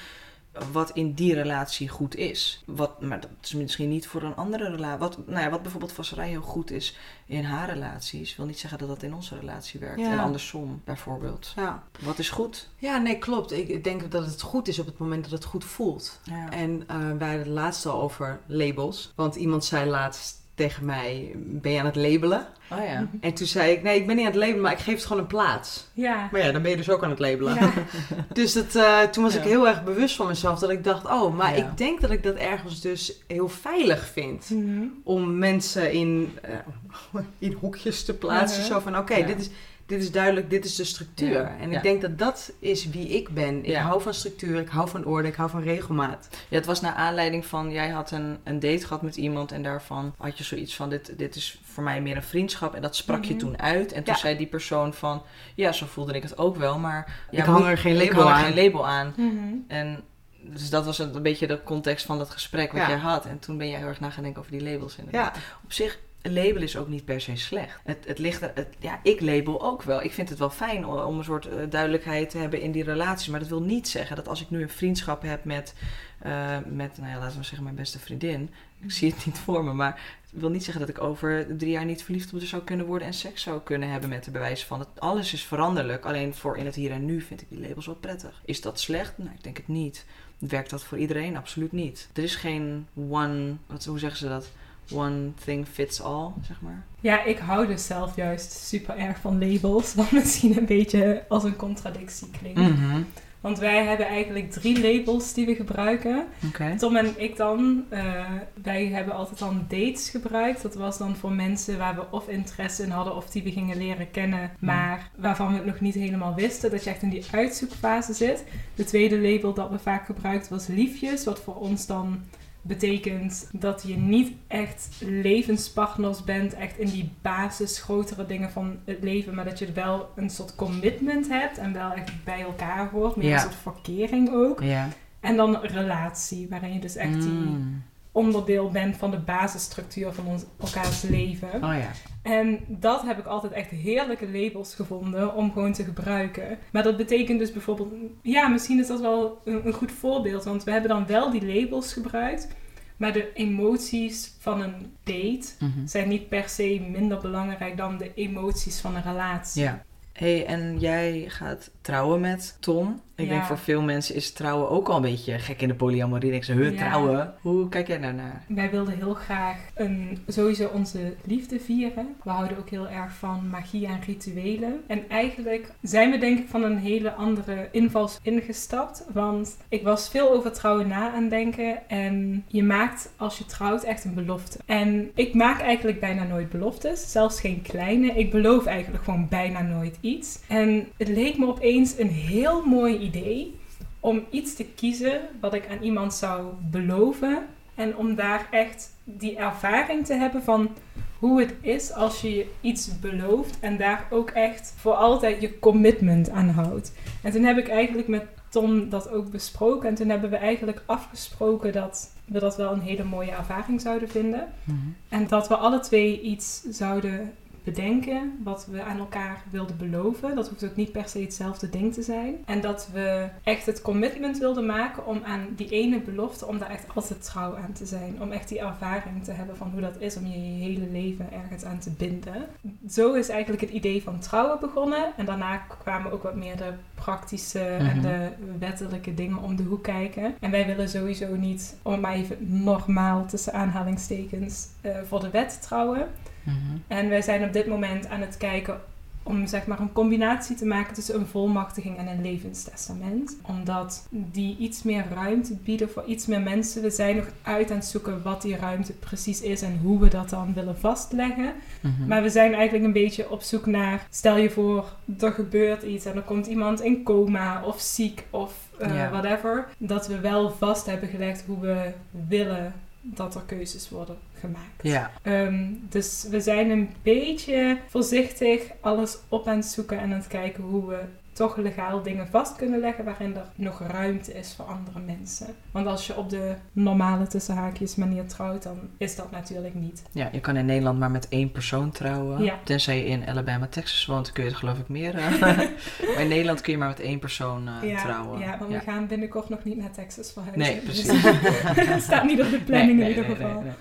Wat in die relatie goed is. Wat, maar dat is misschien niet voor een andere relatie. Wat, nou ja, wat bijvoorbeeld voor Sarai heel goed is in haar relaties, wil niet zeggen dat dat in onze relatie werkt. Ja. En andersom, bijvoorbeeld. Ja. Wat is goed? ja, nee, klopt. Ik denk dat het goed is op het moment dat het goed voelt. Ja. En eh, wij hadden het laatst al over labels. Want iemand zei laatst tegen mij, ben je aan het labelen? Oh ja. En toen zei ik, nee, ik ben niet aan het labelen, maar ik geef het gewoon een plaats. Ja. Maar ja, dan ben je dus ook aan het labelen. Ja. Dus dat, eh, toen was ik heel erg bewust van mezelf. Dat ik dacht, oh, maar Ja. ik denk dat ik dat ergens dus heel veilig vind. Mhm. Om mensen in, eh, in hoekjes te plaatsen. Mhm. Zo van, oké, Ja. dit, is, dit is duidelijk, dit is de structuur. Ja. En Ja. ik denk dat dat is wie ik ben. Ik Ja. hou van structuur, ik hou van orde, ik hou van regelmaat. Ja, het was naar aanleiding van, jij had een, een date gehad met iemand en daarvan had je zoiets van, dit, dit is voor mij meer een vriendschap. En dat sprak je Mhm. toen uit. En toen zei die persoon van, ja, zo voelde ik het ook wel, maar... Ik hang er geen ik label hang er aan. geen label aan. Mhm. En dus dat was een, een beetje de context van dat gesprek wat Ja. jij had. En toen ben jij heel erg na gaan denken over die labels. inderdaad. Ja, Op zich, een label is ook niet per se slecht. Het, het ligt er, ja, ik label ook wel. Ik vind het wel fijn om, om een soort eh, duidelijkheid te hebben in die relaties. Maar dat wil niet zeggen dat als ik nu een vriendschap heb met, eh, met nou ja, laten we zeggen, mijn beste vriendin. Ik zie het niet voor me, maar het wil niet zeggen dat ik over drie jaar niet verliefd op haar zou kunnen worden en seks zou kunnen hebben met de bewijs van. Het, alles is veranderlijk. Alleen voor in het hier en nu vind ik die labels wel prettig. Is dat slecht? Nou, ik denk het niet. Werkt dat voor iedereen? Absoluut niet. Er is geen one, wat, hoe zeggen ze dat? One thing fits all, zeg maar. Ja, ik hou dus zelf juist super erg van labels. Wat misschien een beetje als een contradictie klinkt. Mm. Want wij hebben eigenlijk drie labels die we gebruiken. Tom en ik dan, eh, wij hebben altijd dan dates gebruikt. Dat was dan voor mensen waar we of interesse in hadden of die we gingen leren kennen, maar waarvan we het nog niet helemaal wisten. Dat je echt in die uitzoekfase zit. De tweede label dat we vaak gebruikt was liefjes, wat voor ons dan betekent dat je niet echt levenspartners bent, echt in die basis grotere dingen van het leven, maar dat je wel een soort commitment hebt en wel echt bij elkaar hoort, meer Ja. een soort verkering ook. Ja. En dan relatie, waarin je dus echt die Mm. onderdeel bent van de basisstructuur van ons, elkaars leven. Oh ja. En dat heb ik altijd echt heerlijke labels gevonden om gewoon te gebruiken. Maar dat betekent dus bijvoorbeeld, ja, misschien is dat wel een, een goed voorbeeld, want we hebben dan wel die labels gebruikt. Maar de emoties van een date Mhm. zijn niet per se minder belangrijk dan de emoties van een relatie. Ja. Hey, en jij gaat trouwen met Tom. Ik Ja. denk voor veel mensen is trouwen ook al een beetje gek in de polyamorie. Ik ze, Ja. trouwen? Hoe kijk jij daarnaar? Wij wilden heel graag een, sowieso onze liefde vieren. We houden ook heel erg van magie en rituelen. En eigenlijk zijn we denk ik van een hele andere invals ingestapt. Want ik was veel over trouwen na aan denken. En je maakt als je trouwt echt een belofte. En ik maak eigenlijk bijna nooit beloftes. Zelfs geen kleine. Ik beloof eigenlijk gewoon bijna nooit iets. En het leek me opeens een heel mooi idee om iets te kiezen wat ik aan iemand zou beloven. En om daar echt die ervaring te hebben van hoe het is als je iets belooft en daar ook echt voor altijd je commitment aan houdt. En toen heb ik eigenlijk met Tom dat ook besproken. En toen hebben we eigenlijk afgesproken dat we dat wel een hele mooie ervaring zouden vinden. En dat we alle twee iets zouden bedenken wat we aan elkaar wilden beloven. Dat hoeft ook niet per se hetzelfde ding te zijn. En dat we echt het commitment wilden maken om aan die ene belofte, om daar echt altijd trouw aan te zijn. Om echt die ervaring te hebben van hoe dat is om je je hele leven ergens aan te binden. Zo is eigenlijk het idee van trouwen begonnen. En daarna kwamen ook wat meer de praktische en Mhm. de wettelijke dingen om de hoek kijken. En wij willen sowieso niet, om maar even normaal tussen aanhalingstekens, eh, voor de wet trouwen. Mhm. En wij zijn op dit moment aan het kijken om zeg maar een combinatie te maken tussen een volmachtiging en een levenstestament. Omdat die iets meer ruimte bieden voor iets meer mensen. We zijn nog uit aan het zoeken wat die ruimte precies is en hoe we dat dan willen vastleggen. Mhm. Maar we zijn eigenlijk een beetje op zoek naar, stel je voor, er gebeurt iets en er komt iemand in coma of ziek of eh, whatever. Dat we wel vast hebben gelegd hoe we willen dat er keuzes worden gemaakt. Ja. Ehm, dus we zijn een beetje voorzichtig alles op aan het zoeken en aan het kijken hoe we toch legaal dingen vast kunnen leggen waarin er nog ruimte is voor andere mensen. Want als je op de normale tussen haakjes manier trouwt, dan is dat natuurlijk niet. Ja, je kan in Nederland maar met één persoon trouwen. Ja. Tenzij je in Alabama, Texas woont, kun je het geloof ik meer. eh. maar in Nederland kun je maar met één persoon eh, ja, trouwen. ja, want we gaan binnenkort nog niet naar Texas verhuizen. Nee, Dus precies. het staat niet op de planning Nee, in ieder geval. nee.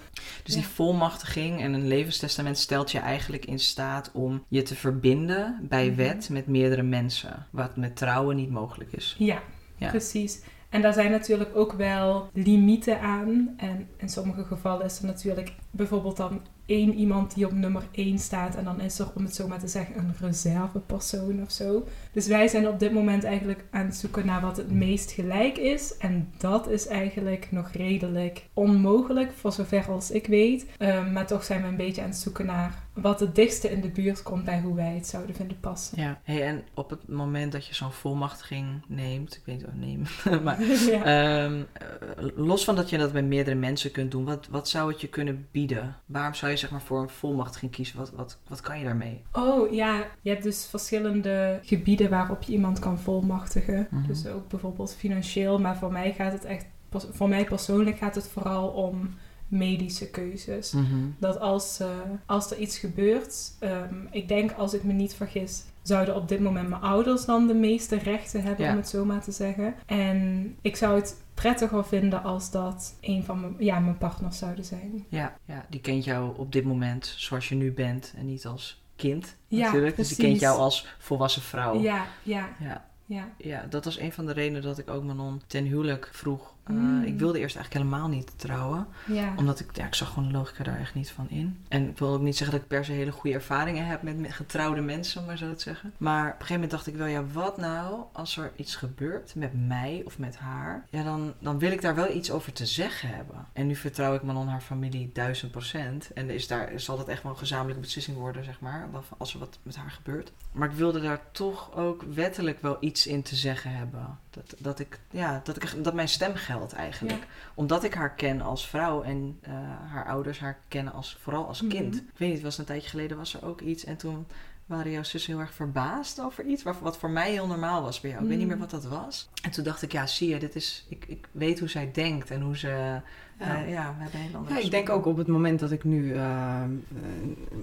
Dus Ja. die volmachtiging en een levenstestament stelt je eigenlijk in staat om je te verbinden bij Mhm. wet met meerdere mensen. Wat met trouwen niet mogelijk is. Ja, Ja. precies. En daar zijn natuurlijk ook wel limieten aan. En in sommige gevallen is er natuurlijk bijvoorbeeld dan één iemand die op nummer één staat. En dan is er, om het zo maar te zeggen, een reservepersoon of zo. Dus wij zijn op dit moment eigenlijk aan het zoeken naar wat het meest gelijk is. En dat is eigenlijk nog redelijk onmogelijk, voor zover als ik weet. Ehm, maar toch zijn we een beetje aan het zoeken naar wat het dichtste in de buurt komt bij hoe wij het zouden vinden passen. Ja. Hey, en op het moment dat je zo'n volmachtiging neemt, ik weet niet wat neem, maar ja. Ehm, eh, los van dat je dat met meerdere mensen kunt doen, wat, wat zou het je kunnen bieden? Waarom zou je zeg maar voor een volmachtiging kiezen? Wat, wat, wat kan je daarmee? Oh ja, je hebt dus verschillende gebieden waarop je iemand kan volmachtigen. Mhm. Dus ook bijvoorbeeld financieel, maar voor mij gaat het echt, voor mij persoonlijk gaat het vooral om medische keuzes. Dat als, eh, als er iets gebeurt, ehm, ik denk als ik me niet vergis, zouden op dit moment mijn ouders dan de meeste rechten hebben, Ja. om het zo maar te zeggen. En ik zou het prettiger vinden als dat een van mijn, ja, mijn partners zouden zijn. Ja, ja, die kent jou op dit moment zoals je nu bent en niet als kind Ja, natuurlijk. Dus die kent jou als volwassen vrouw. Ja, ja, Ja, ja. ja, dat was een van de redenen dat ik ook Manon ten huwelijk vroeg. Uh, Mm. Ik wilde eerst eigenlijk helemaal niet trouwen. ja. Omdat ik, ja, ik zag gewoon de logica daar echt niet van in. En ik wil ook niet zeggen dat ik per se hele goede ervaringen heb met, getrouwde mensen, om maar zo te zeggen. Maar op een gegeven moment dacht ik wel, ja, wat nou als er iets gebeurt met mij of met haar? Ja, dan, dan wil ik daar wel iets over te zeggen hebben. En nu vertrouw ik Manon haar familie duizend procent. En is daar, zal dat echt wel een gezamenlijke beslissing worden, zeg maar, als er wat met haar gebeurt. Maar ik wilde daar toch ook wettelijk wel iets in te zeggen hebben. Dat, dat, ik, ja, dat, ik, dat mijn stem geldt eigenlijk omdat ik haar ken als vrouw en eh, haar ouders haar kennen als, vooral als kind. Mhm. Ik weet niet, was een tijdje geleden was er ook iets. En toen waren jouw zussen heel erg verbaasd over iets. Wat, wat voor mij heel normaal was bij jou. Ik weet niet meer Mhm. wat dat was. En toen dacht ik, ja, zie je, dit is, ik, ik weet hoe zij denkt en hoe ze... Ja, Ja. ja we hebben heel Ja, ik denk ook op het moment dat ik nu eh, eh,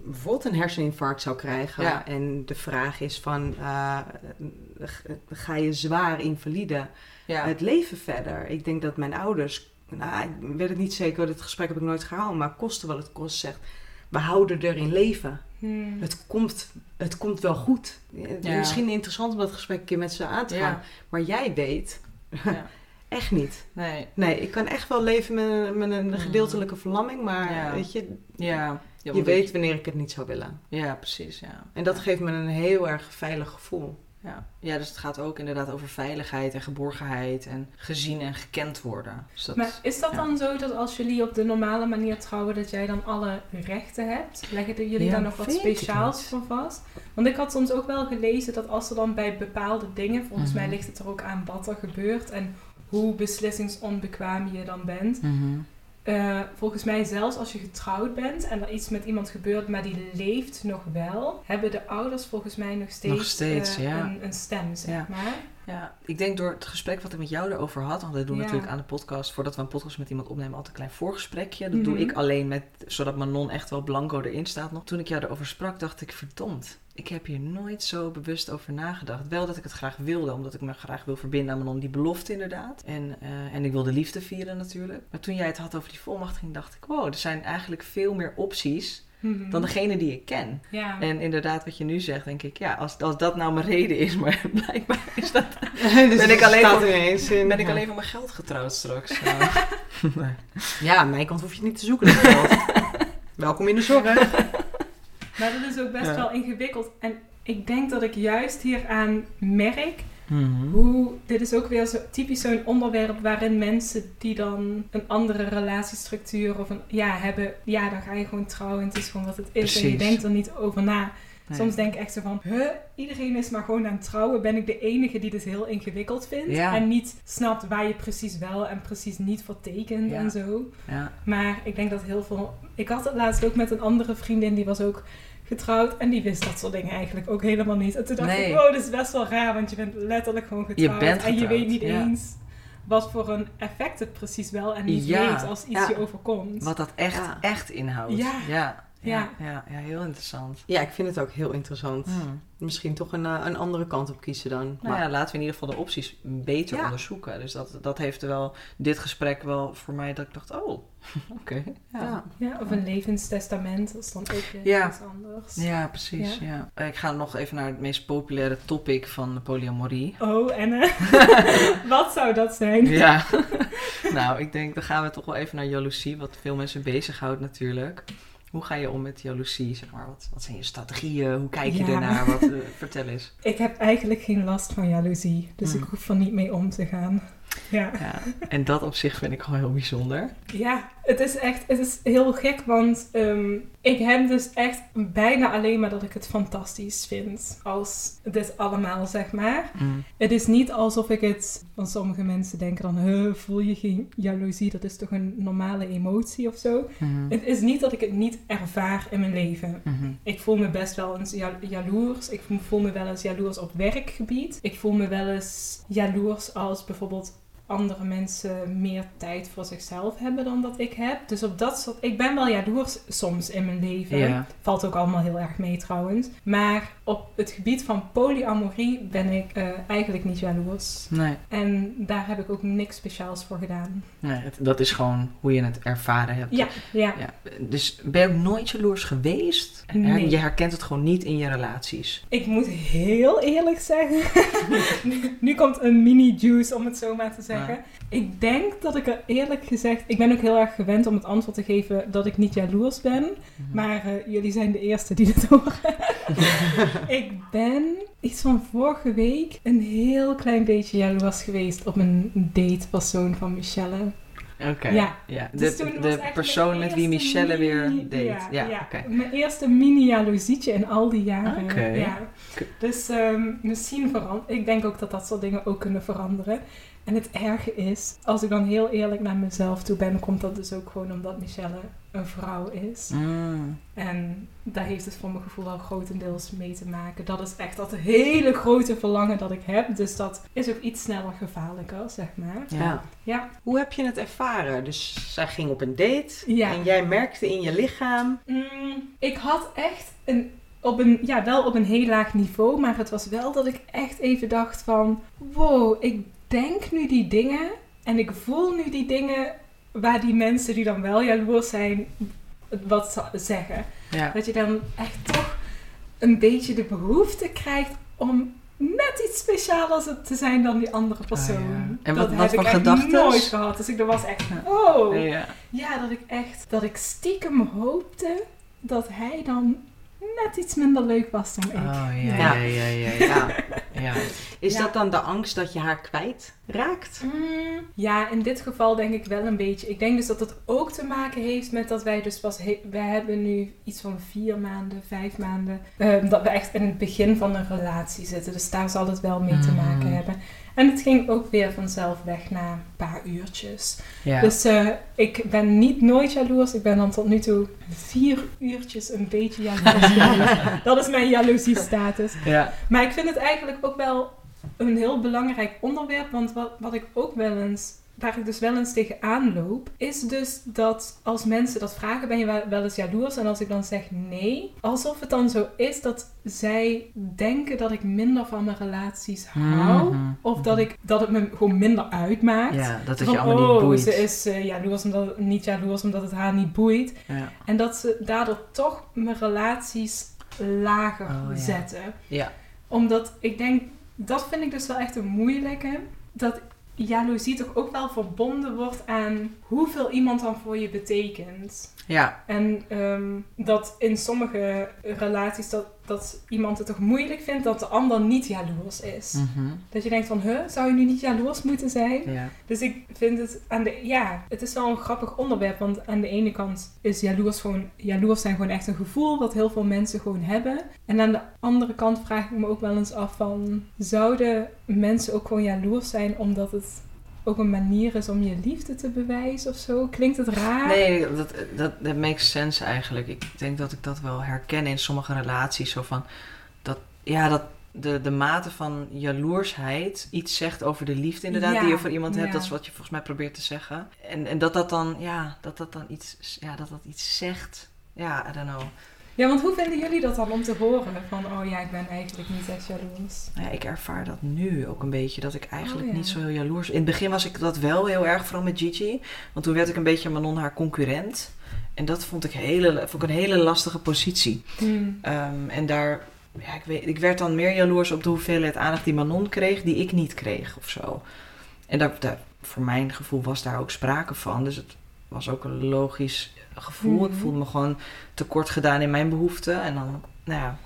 bijvoorbeeld een herseninfarct zou krijgen. Ja. En de vraag is van, eh, ga je zwaar invalide het leven verder? Ik denk dat mijn ouders, nou, ik weet het niet zeker, dit gesprek heb ik nooit gehaald, maar kosten wat het kost zegt. We houden er in leven. Hmm. Het komt, het komt wel goed. Misschien interessant om dat gesprek een keer met ze aan te gaan. Maar jij weet, ja. Echt niet. Nee, Nee, ik kan echt wel leven met, met een gedeeltelijke verlamming, maar Ja. weet je, ja. Ja, je want weet ik- wanneer ik het niet zou willen. Ja, precies, ja. En dat ja. geeft me een heel erg veilig gevoel. Ja. ja, dus het gaat ook inderdaad over veiligheid en geborgenheid en gezien en gekend worden. Dus dat, Maar is dat ja. dan zo dat als jullie op de normale manier trouwen, dat jij dan alle rechten hebt? Leggen jullie Ja, daar nog wat speciaals van vast? Want ik had soms ook wel gelezen dat als er dan bij bepaalde dingen, volgens Mhm. mij ligt het er ook aan wat er gebeurt en hoe beslissingsonbekwaam je dan bent. Mhm. Eh, volgens mij zelfs als je getrouwd bent en er iets met iemand gebeurt, maar die leeft nog wel, hebben de ouders volgens mij nog steeds, Nog steeds, eh, ja. een, een stem, zeg Ja. maar. Ja, ik denk door het gesprek wat ik met jou erover had, want we doen Ja. natuurlijk aan de podcast, voordat we een podcast met iemand opnemen, altijd een klein voorgesprekje. Dat doe Mhm. ik alleen met, zodat Manon echt wel blanco erin staat nog. Toen ik jou erover sprak, dacht ik, verdomd, ik heb hier nooit zo bewust over nagedacht. Wel dat ik het graag wilde, omdat ik me graag wil verbinden aan Manon, die belofte inderdaad. En, eh, en ik wilde liefde vieren natuurlijk. Maar toen jij het had over die volmachtiging, dacht ik, wow, er zijn eigenlijk veel meer opties Mhm. dan degene die ik ken. ja. En inderdaad, wat je nu zegt, denk ik, ja, als, als dat nou mijn reden is, maar blijkbaar is dat dus Ben ik alleen er ineens in. ben ik alleen van mijn geld getrouwd straks. Ja. Nee. Ja, aan mijn kant hoef je niet te zoeken. Welkom in de zorg. Maar dat is ook best Ja. wel ingewikkeld. En ik denk dat ik juist hieraan merk Mhm. hoe. Dit is ook weer zo typisch zo'n onderwerp waarin mensen die dan een andere relatiestructuur of een. Ja, hebben. Ja, dan ga je gewoon trouwen. en Het is gewoon wat het is. En je denkt er niet over na. Nee. Soms denk ik echt zo van, huh, iedereen is maar gewoon aan het trouwen. Ben ik de enige die dit heel ingewikkeld vindt? Ja. En niet snapt waar je precies wel en precies niet voor tekent Ja. en zo. Ja. Maar ik denk dat heel veel... Ik had het laatst ook met een andere vriendin, die was ook getrouwd en die wist dat soort dingen eigenlijk ook helemaal niet. En toen dacht Nee. ik, oh, dat is best wel raar, want je bent letterlijk gewoon getrouwd. bent En je weet niet ja. eens wat voor een effect het precies wel en niet Ja. weet als iets Ja. je overkomt. Wat dat echt, Ja. echt inhoudt. Ja. Ja. Ja. Ja. Heel interessant. Ja, ik vind het ook heel interessant. Hmm. Misschien toch een, eh, een andere kant op kiezen dan. Nou Maar- ja, laten we in ieder geval de opties beter Ja. onderzoeken. Dus dat, dat heeft wel dit gesprek wel voor mij dat ik dacht, oh, oké. Ja. ja. Ja, of een levenstestament, dat is dan ook Ja. iets anders. Ja, precies. Ja. Ik ga nog even naar het meest populaire topic van polyamorie. Oh, en eh, wat zou dat zijn? Ja. nou, ik denk, dan gaan we toch wel even naar jaloezie, wat veel mensen bezighoudt natuurlijk. Hoe ga je om met jaloezie? Zeg maar? wat, wat zijn je strategieën? Hoe kijk je ernaar? Wat, eh, vertel eens. Ik heb eigenlijk geen last van jaloezie, dus Hmm. ik hoef er niet mee om te gaan. Ja. Ja. En dat op zich vind ik gewoon heel bijzonder. Ja, het is echt, het is heel gek, want ehm, ik heb dus echt bijna alleen maar dat ik het fantastisch vind als dit allemaal, zeg maar. Mm. Het is niet alsof ik het, want sommige mensen denken dan, "Huh, voel je geen jaloezie, dat is toch een normale emotie of zo. Mhm. Het is niet dat ik het niet ervaar in mijn leven. Mhm. Ik voel me best wel eens ja- jaloers. Ik voel me wel eens jaloers op werkgebied. Ik voel me wel eens jaloers als bijvoorbeeld andere mensen meer tijd voor zichzelf hebben dan dat ik heb. Dus op dat soort... Ik ben wel jaloers soms in mijn leven. Ja. Valt ook allemaal heel erg mee trouwens. Maar op het gebied van polyamorie ben ik eh, eigenlijk niet jaloers. Nee, En daar heb ik ook niks speciaals voor gedaan. nee het- dat is gewoon hoe je het ervaren hebt. Ja, ja. Ja, dus ben je ook nooit jaloers geweest? Nee. Je herkent het gewoon niet in je relaties. Ik moet heel eerlijk zeggen. nu, nu komt een mini-juice, om het zo maar te zeggen. Ik denk dat ik er eerlijk gezegd. Ik ben ook heel erg gewend om het antwoord te geven dat ik niet jaloers ben. Mhm. Maar eh, jullie zijn de eerste die dit horen. ik ben iets van vorige week een heel klein beetje jaloers geweest op een datepersoon van Michelle. Oké. Ja. ja. Dus De, persoon met wie Michelle weer date. Ja, Ja, oké. Mijn eerste mini-jaloezietje in al die jaren. Oké. Ja. Dus ehm, misschien veranderen. Ik denk ook dat dat soort dingen ook kunnen veranderen. En het erge is, als ik dan heel eerlijk naar mezelf toe ben, komt dat dus ook gewoon omdat Michelle een vrouw is. Mm. En daar heeft het voor mijn gevoel al grotendeels mee te maken. Dat is echt dat hele grote verlangen dat ik heb. Dus dat is ook iets sneller gevaarlijker, zeg maar. Ja. Ja. Hoe heb je het ervaren? Dus zij ging op een date Ja. en jij merkte in je lichaam. Mm, ik had echt een, op een, ja, wel op een heel laag niveau, maar het was wel dat ik echt even dacht van, wow, ik denk nu die dingen en ik voel nu die dingen waar die mensen die dan wel jaloers zijn, wat zeggen. Ja. Dat je dan echt toch een beetje de behoefte krijgt om net iets specialer te zijn dan die andere persoon. Ah, ja. En dat wat- heb wat ik echt nooit gehad. Dus ik dat was echt, oh. Ja. Ja, dat ik echt, dat ik stiekem hoopte dat hij dan net iets minder leuk was dan ik. Oh ja, Ja. ja, ja, ja. ja. Ja. Is Ja. dat dan de angst dat je haar kwijt raakt? Mm, ja, in dit geval denk ik wel een beetje. Ik denk dus dat het ook te maken heeft met dat wij dus pas... he- wij hebben nu iets van vier maanden, vijf maanden... ehm, dat we echt in het begin van een relatie zitten. Dus daar zal het wel mee te Mm. maken hebben. En het ging ook weer vanzelf weg na een paar uurtjes. ja. Dus eh, ik ben niet nooit jaloers. Ik ben dan tot nu toe vier uurtjes een beetje jaloers. Dat is mijn jaloeziestatus. ja. Maar ik vind het eigenlijk ook wel een heel belangrijk onderwerp. Want wat, wat ik ook wel eens, waar ik dus wel eens tegenaan loop, is dus dat als mensen dat vragen, ben je wel, eens jaloers? En als ik dan zeg nee, alsof het dan zo is dat zij denken dat ik minder van mijn relaties hou. Mhm. Of dat, ik, dat het me gewoon minder uitmaakt. Ja, dat het Van, je allemaal oh, niet boeit. ze is eh, jaloers omdat, niet jaloers omdat het haar niet boeit. Ja. En dat ze daardoor toch mijn relaties lager Oh, ja. zetten. Ja. Omdat ik denk, dat vind ik dus wel echt een moeilijke. Dat jaloezie toch ook wel verbonden wordt aan hoeveel iemand dan voor je betekent. Ja. En ehm, dat in sommige relaties dat, dat iemand het toch moeilijk vindt dat de ander niet jaloers is. Mhm. Dat je denkt van, huh, zou je nu niet jaloers moeten zijn? Ja. Dus ik vind het aan de ja, het is wel een grappig onderwerp, want aan de ene kant is jaloers gewoon jaloers zijn gewoon echt een gevoel wat heel veel mensen gewoon hebben. En aan de andere kant vraag ik me ook wel eens af van zouden mensen ook gewoon jaloers zijn omdat het ook een manier is om je liefde te bewijzen of zo? Klinkt het raar? Nee, dat, dat, dat makes sense eigenlijk. Ik denk dat ik dat wel herken in sommige relaties. Zo van, dat, ja, dat de, de mate van jaloersheid iets zegt over de liefde inderdaad Ja, die je voor iemand hebt. Dat is wat je volgens mij probeert te zeggen. En, en dat dat dan, ja, dat dat dan iets, ja, dat dat iets zegt. Ja, I don't know. Ja, want hoe vinden jullie dat dan om te horen? Van, oh ja, ik ben eigenlijk niet echt jaloers. Nou Ja, ik ervaar dat nu ook een beetje, dat ik eigenlijk Oh, ja. niet zo heel jaloers... In het begin was ik dat wel heel erg, vooral met Gigi. Want toen werd ik een beetje Manon haar concurrent. En dat vond ik, hele, vond ik een hele lastige positie. Hmm. Ehm, en daar, ja, ik, weet, ik werd dan meer jaloers op de hoeveelheid aandacht die Manon kreeg, die ik niet kreeg of zo. En daar, daar, voor mijn gevoel was daar ook sprake van. Dus het was ook een logisch gevoel. Ik Mhm. voelde me gewoon tekort gedaan in mijn behoeften. En dan, nou ja.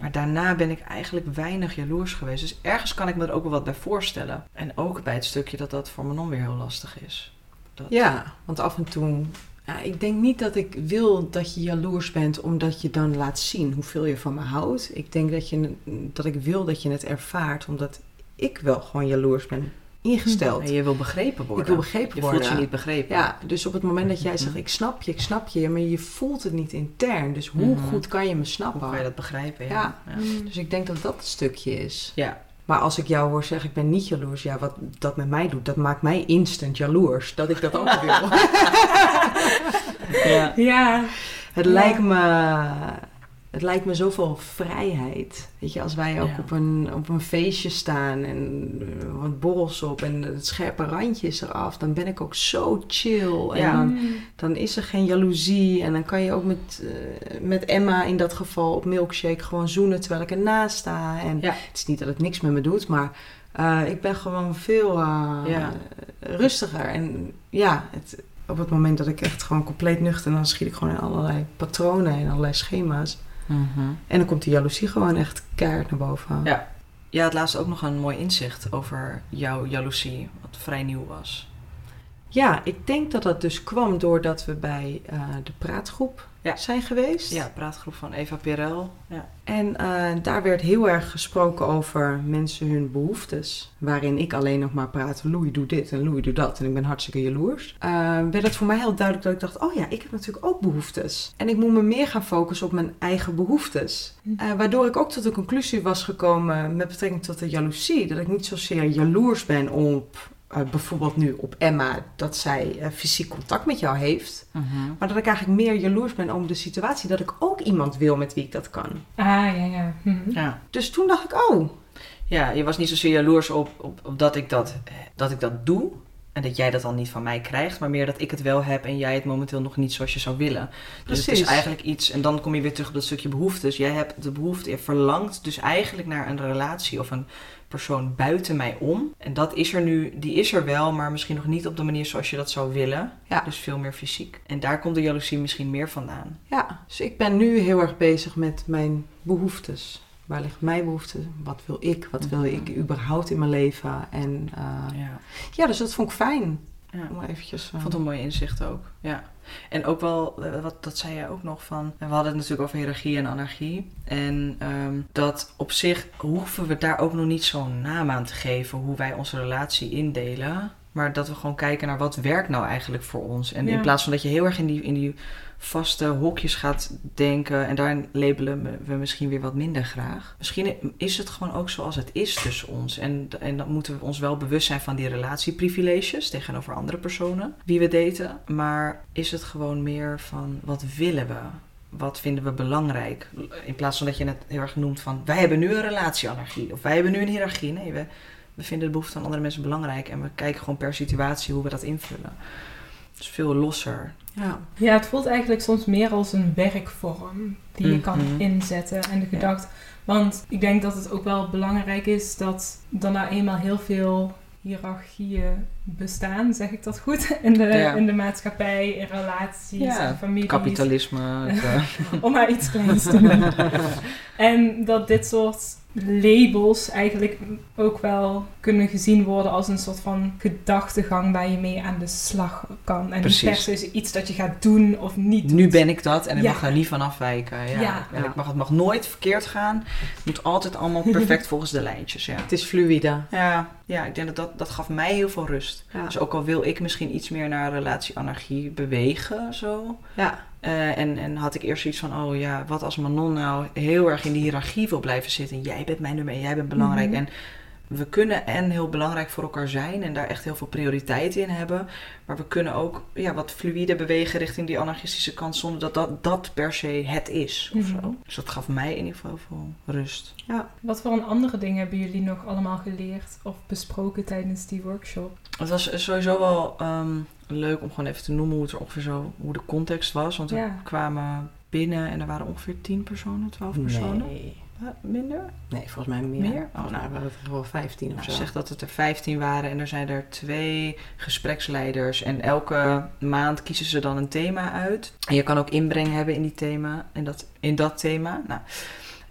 Maar daarna ben ik eigenlijk weinig jaloers geweest. Dus ergens kan ik me er ook wel wat bij voorstellen. En ook bij het stukje dat dat voor Manon weer heel lastig is. Dat, Ja, want af en toe. Ja, ik denk niet dat ik wil dat je jaloers bent omdat je dan laat zien hoeveel je van me houdt. Ik denk dat, je, dat ik wil dat je het ervaart omdat ik wel gewoon jaloers ben ingesteld. En je wil begrepen worden. Ik wil begrepen je worden. voelt je niet begrepen. Ja, dus op het moment dat jij Mhm. zegt ik snap je, ik snap je, maar je voelt het niet intern. Dus hoe Mhm. goed kan je me Hoe snappen? kan je dat begrijpen? Ja. ja. Hmm. Dus ik denk dat dat het stukje is. Ja. Maar als ik jou hoor zeggen, ik ben niet jaloers, ja, wat dat met mij doet, dat maakt mij instant jaloers. Dat ik dat ook wil. ja. Ja, Het, Ja. lijkt me, het lijkt me zoveel vrijheid. Weet je, als wij ook Ja. op, een, op een feestje staan en eh, wat borrels op en het scherpe randje is eraf, dan ben ik ook zo chill. En Ja. dan, dan is er geen jaloezie. En dan kan je ook met, eh, met Emma in dat geval op milkshake gewoon zoenen terwijl ik ernaast sta. En Ja. het is niet dat het niks met me doet, maar eh, ik ben gewoon veel eh, Ja. rustiger. En ja, het, op het moment dat ik echt gewoon compleet nuchter, dan schiet ik gewoon in allerlei patronen en allerlei schema's. Mhm. En dan komt die jaloezie gewoon echt keihard naar boven. Ja. Je had laatst ook nog een mooi inzicht over jouw jaloezie, wat vrij nieuw was. Ja, ik denk dat dat dus kwam doordat we bij eh, de praatgroep Ja. zijn geweest. Ja, praatgroep van Eva Perel. Ja. En eh, daar werd heel erg gesproken over mensen hun behoeftes. Waarin ik alleen nog maar praat, Louis doe dit en Louis doe dat. En ik ben hartstikke jaloers. Eh, werd het voor mij heel duidelijk dat ik dacht, oh ja, ik heb natuurlijk ook behoeftes. En ik moet me meer gaan focussen op mijn eigen behoeftes. Eh, waardoor ik ook tot de conclusie was gekomen met betrekking tot de jaloezie. Dat ik niet zozeer jaloers ben op eh, bijvoorbeeld nu op Emma, dat zij eh, fysiek contact met jou heeft. Maar dat ik eigenlijk meer jaloers ben om de situatie dat ik ook iemand wil met wie ik dat kan. Ah, ja, ja. Hmm. Ja. Dus toen dacht ik, oh, ja, je was niet zozeer jaloers op, op, op dat, ik dat, dat ik dat doe. En dat jij dat dan niet van mij krijgt, maar meer dat ik het wel heb en jij het momenteel nog niet zoals je zou willen. Dus het is eigenlijk iets, en dan kom je weer terug op dat stukje behoeftes. Jij hebt de behoefte, je verlangt dus eigenlijk naar een relatie of een persoon buiten mij om. En dat is er nu, die is er wel, maar misschien nog niet op de manier zoals je dat zou willen. Ja. Dus veel meer fysiek. En daar komt de jaloezie misschien meer vandaan. Ja, dus ik ben nu heel erg bezig met mijn behoeftes. Waar ligt mijn behoefte? Wat wil ik? Wat wil Mhm. ik überhaupt in mijn leven? En eh, Ja. ja, dus dat vond ik fijn. Ja. Om eventjes... eh, Ik vond het een mooi inzicht ook. Ja. En ook wel, eh, wat, dat zei jij ook nog van. We hadden het natuurlijk over hiërarchie en anarchie. En ehm, dat op zich hoeven we daar ook nog niet zo'n naam aan te geven hoe wij onze relatie indelen. Maar dat we gewoon kijken naar wat werkt nou eigenlijk voor ons. En Ja. in plaats van dat je heel erg in die, in die vaste hokjes gaat denken. En daar labelen we misschien weer wat minder graag. Misschien is het gewoon ook zoals het is tussen ons. En, en dan moeten we ons wel bewust zijn van die relatieprivileges tegenover andere personen. Wie we daten. Maar is het gewoon meer van wat willen we? Wat vinden we belangrijk? In plaats van dat je het heel erg noemt van wij hebben nu een relatieanarchie. Of wij hebben nu een hiërarchie. Nee, we, we vinden de behoeften van andere mensen belangrijk. En we kijken gewoon per situatie hoe we dat invullen. Dus veel losser. Ja. Ja, het voelt eigenlijk soms meer als een werkvorm die je kan Mhm. inzetten. En de gedachte. Want ik denk dat het ook wel belangrijk is dat er nou eenmaal heel veel hiërarchieën bestaan, zeg ik dat goed? In de, Ja. in de maatschappij, in relaties, Ja, in families. Kapitalisme. Om maar iets kleins te noemen. En dat dit soort labels eigenlijk ook wel kunnen gezien worden als een soort van gedachtegang waar je mee aan de slag kan. En Precies. niet per se iets dat je gaat doen of niet Nu doet. ben ik dat en ik Ja. mag daar niet van afwijken. Ja. Ja. En ik mag, het mag nooit verkeerd gaan. Het moet altijd allemaal perfect volgens de lijntjes. Ja, Het is fluïde. ja, ja ik denk dat, dat dat gaf mij heel veel rust. rust. Ja. Dus ook al wil ik misschien iets meer naar relatie-anarchie bewegen, zo. Ja. Eh, en, en had ik eerst iets van, oh ja, wat als Manon nou heel erg in die hiërarchie wil blijven zitten. Jij bent mijn nummer één, jij bent belangrijk. Mhm. En we kunnen en heel belangrijk voor elkaar zijn en daar echt heel veel prioriteit in hebben. Maar we kunnen ook ja, wat fluïde bewegen richting die anarchistische kant zonder dat dat, dat per se het is. Of Mhm. zo. Dus dat gaf mij in ieder geval veel rust. Wat voor een andere dingen hebben jullie nog allemaal geleerd of besproken tijdens die workshop? Het was sowieso wel ehm, leuk om gewoon even te noemen hoe het er ongeveer zo, hoe de context was. Want we Ja. kwamen binnen en er waren ongeveer 10 personen, 12 personen. Nee. Eh, Minder? Nee, volgens mij meer. Meer? Oh, nou, waren het er wel 15 of Nou, zo. zeg dat het er 15 waren en er zijn er twee gespreksleiders. En elke maand kiezen ze dan een thema uit. En je kan ook inbreng hebben in, die thema, in, dat, in dat thema. Nou,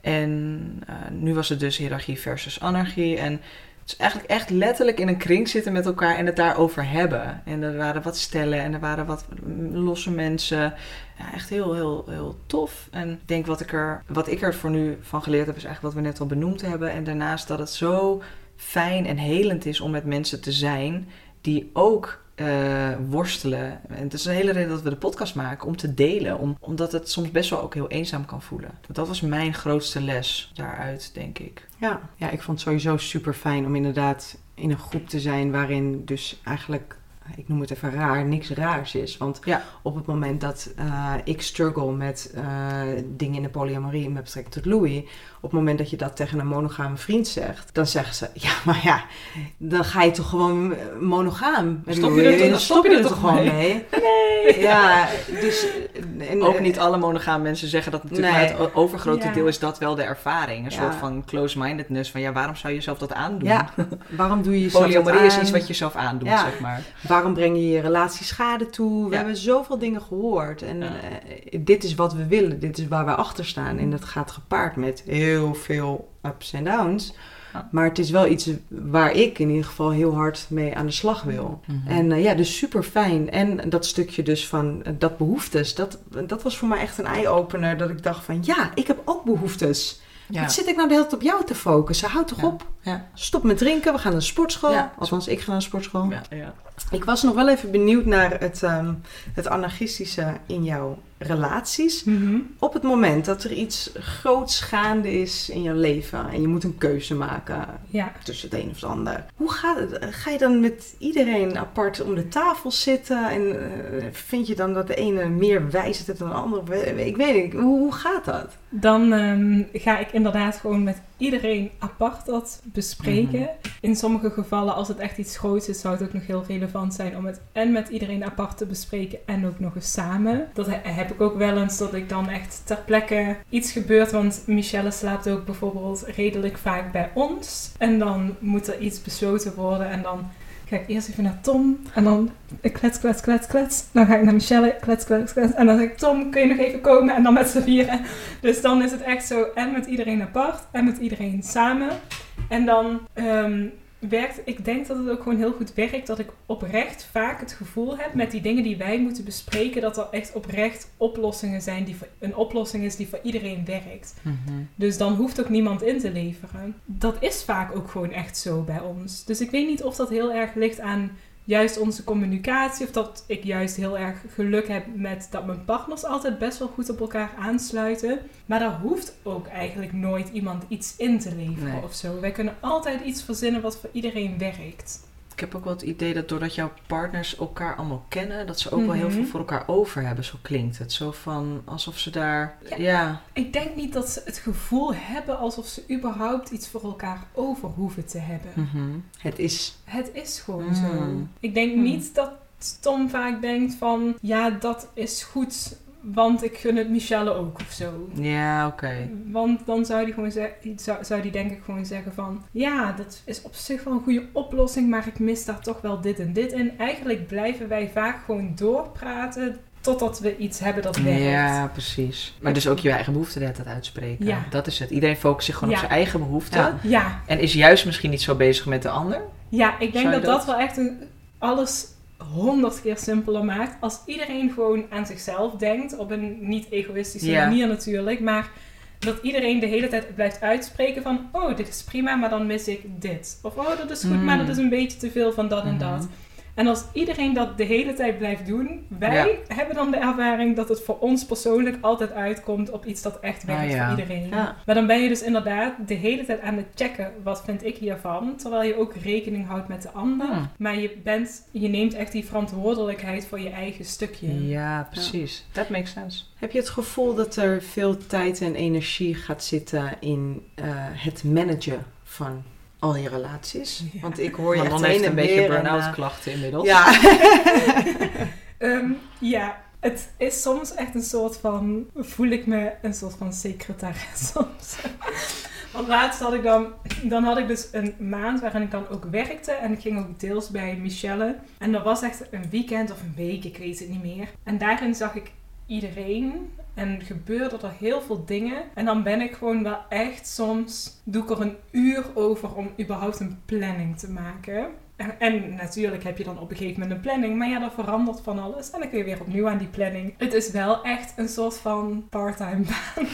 en eh, nu was het dus hiërarchie versus anarchie. En is eigenlijk echt letterlijk in een kring zitten met elkaar en het daarover hebben. En er waren wat stellen en er waren wat losse mensen. Ja, echt heel, heel, heel tof. En ik denk wat ik, er, wat ik er voor nu van geleerd heb, is eigenlijk wat we net al benoemd hebben. En daarnaast dat het zo fijn en helend is om met mensen te zijn die ook eh, worstelen. En het is een hele reden dat we de podcast maken, om te delen. Om, omdat het soms best wel ook heel eenzaam kan voelen. Dat was mijn grootste les daaruit, denk ik. Ja. ja, ik vond het sowieso super fijn om inderdaad in een groep te zijn waarin dus eigenlijk, ik noem het even raar, niks raars is. Want Ja. op het moment dat eh, ik struggle met eh, dingen in de polyamorie met betrekking tot Louis, op het moment dat je dat tegen een monogame vriend zegt, dan zeggen ze, ja, maar ja, dan ga je toch gewoon eh, monogaam met Stop je er Dan stop je er toch gewoon mee? mee? Ja, dus... en, Ook niet alle monogaam mensen zeggen dat natuurlijk, Nee. maar het overgrote Ja. deel is dat wel de ervaring. Een Ja. soort van close-mindedness van ja, waarom zou je jezelf dat aandoen? Waarom doe je jezelf Polyamorie is iets wat je zelf aandoet, zeg maar. Waarom breng je je relatie schade toe? We Ja. hebben zoveel dingen gehoord. En Ja. eh, dit is wat we willen. Dit is waar we achter staan. En dat gaat gepaard met heel veel ups en downs. Ja. Maar het is wel iets waar ik in ieder geval heel hard mee aan de slag wil. En eh, ja, dus super fijn. En dat stukje dus van eh, dat behoeftes, dat, dat was voor mij echt een eye-opener. Dat ik dacht van ja, ik heb ook behoeftes. Wat zit ik nou de hele tijd op jou te focussen? Houd toch op. Ja. Stop met drinken, we gaan naar de sportschool. Ja. Althans, ik ga naar de sportschool. Ja, ja. Ik was nog wel even benieuwd naar het, ehm, het anarchistische in jouw relaties. Mhm. Op het moment dat er iets groots gaande is in je leven en je moet een keuze maken tussen het een of het ander. Hoe gaat het? Ga je dan met iedereen apart om de tafel zitten en eh, vind je dan dat de ene meer wijs is dan de andere? Ik weet niet, hoe, hoe gaat dat? Dan ehm, ga ik inderdaad gewoon met iedereen apart dat bespreken. Mhm. In sommige gevallen, als het echt iets groots is, zou het ook nog heel relevant zijn om het en met iedereen apart te bespreken en ook nog eens samen. Dat he- heb ik ook wel eens dat ik dan echt ter plekke iets gebeurt. Want Michelle slaapt ook bijvoorbeeld redelijk vaak bij ons. En dan moet er iets besloten worden en dan ga eerst even naar Tom en dan klets, klets, klets, klets. Dan ga ik naar Michelle, klets, klets, klets. En dan zeg ik, Tom, kun je nog even komen? En dan met z'n vieren. Dus dan is het echt zo, en met iedereen apart, en met iedereen samen. En dan ehm, werkt, ik denk dat het ook gewoon heel goed werkt, dat ik oprecht vaak het gevoel heb met die dingen die wij moeten bespreken, dat er echt oprecht oplossingen zijn, die voor, een oplossing is die voor iedereen werkt. Dus dan hoeft ook niemand in te leveren. Dat is vaak ook gewoon echt zo bij ons. Dus ik weet niet of dat heel erg ligt aan juist onze communicatie. Of dat ik juist heel erg geluk heb met dat mijn partners altijd best wel goed op elkaar aansluiten. Maar daar hoeft ook eigenlijk nooit iemand iets in te leveren Nee. of zo. Wij kunnen altijd iets verzinnen wat voor iedereen werkt. Ik heb ook wel het idee dat doordat jouw partners elkaar allemaal kennen, dat ze ook wel heel Mhm. veel voor elkaar over hebben. Zo klinkt het. Zo van alsof ze daar. Ja. Ja. Ik denk niet dat ze het gevoel hebben alsof ze überhaupt iets voor elkaar over hoeven te hebben. Mhm. Het is Het is gewoon Mm. zo. Ik denk Mm. niet dat Tom vaak denkt van... Ja, dat is goed, want ik gun het Michelle ook of zo. Ja, oké. Want dan zou die gewoon zeggen, zou, zou die denk ik gewoon zeggen van... Ja, dat is op zich wel een goede oplossing, maar ik mis daar toch wel dit en dit in. Eigenlijk blijven wij vaak gewoon doorpraten totdat we iets hebben dat werkt. Ja, precies. Maar dus ook je eigen behoeften de hele tijd uitspreken. Ja. Dat is het. Iedereen focust zich gewoon Ja. op zijn eigen behoeften. Ja. Ja, En is juist misschien niet zo bezig met de ander. Ja, ik denk dat, dat dat- wel echt een, alles honderd keer simpeler maakt. Als iedereen gewoon aan zichzelf denkt, op een niet egoïstische Ja. manier natuurlijk, maar dat iedereen de hele tijd blijft uitspreken van, oh, dit is prima, maar dan mis ik dit. Of, oh, dat is goed, Mm. maar dat is een beetje te veel van dat en Mhm. dat. En als iedereen dat de hele tijd blijft doen, wij hebben dan de ervaring dat het voor ons persoonlijk altijd uitkomt op iets dat echt werkt Ah, ja. voor iedereen. Ja. Maar dan ben je dus inderdaad de hele tijd aan het checken, wat vind ik hiervan? Terwijl je ook rekening houdt met de ander. Hmm. Maar je, bent, je neemt echt die verantwoordelijkheid voor je eigen stukje. Ja, precies. That makes sense. Heb je het gevoel dat er veel tijd en energie gaat zitten in eh, het managen van al je relaties? Ja. Want ik hoor je dan heeft een en beetje burn-out eh, klachten inmiddels. Ja. Ehm, ja, het is soms echt een soort van... Voel ik me een soort van secretaris soms. Want laatst had ik dan... Dan had ik dus een maand waarin ik dan ook werkte. En ik ging ook deels bij Michelle. En dat was echt een weekend of een week, ik weet het niet meer. En daarin zag ik iedereen. En gebeurde er heel veel dingen. En dan ben ik gewoon wel echt soms... Doe ik er een uur over om überhaupt een planning te maken. En, en natuurlijk heb je dan op een gegeven moment een planning. Maar ja, dan verandert van alles. En dan kun je weer opnieuw aan die planning. Het is wel echt een soort van part-time baan.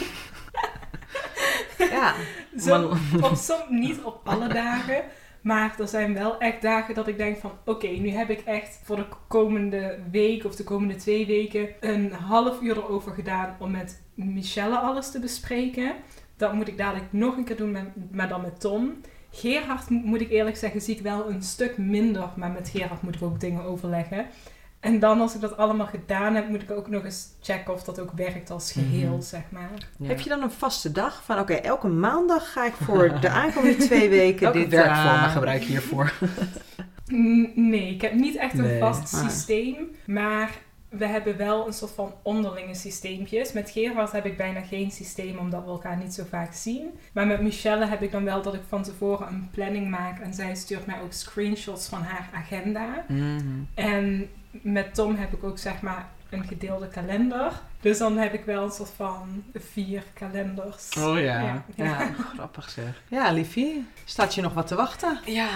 ja. Zo, op som, niet op alle dagen. Maar er zijn wel echt dagen dat ik denk van... Oké, nu heb ik echt voor de komende week of de komende twee weken... een half uur erover gedaan om met Michelle alles te bespreken. Dat moet ik dadelijk nog een keer doen, met, maar dan met Tom. Gerard, mo- moet ik eerlijk zeggen, zie ik wel een stuk minder. Maar met Gerard moet ik ook dingen overleggen. En dan als ik dat allemaal gedaan heb, moet ik ook nog eens checken of dat ook werkt als geheel, Mhm. zeg maar. Ja. Heb je dan een vaste dag van oké, elke maandag ga ik voor de aankomende twee weken dit werkvormen eh, gebruik je hiervoor? Nee, ik heb niet echt een Nee. vast Ah. systeem. Maar we hebben wel een soort van onderlinge systeempjes. Met Gerard heb ik bijna geen systeem, omdat we elkaar niet zo vaak zien. Maar met Michelle heb ik dan wel dat ik van tevoren een planning maak. En zij stuurt mij ook screenshots van haar agenda. Mhm. En met Tom heb ik ook zeg maar een gedeelde kalender. Dus dan heb ik wel een soort van vier kalenders. Oh ja. Ja. Ja. Grappig zeg. Ja, liefie. Staat je nog wat te wachten? Ja,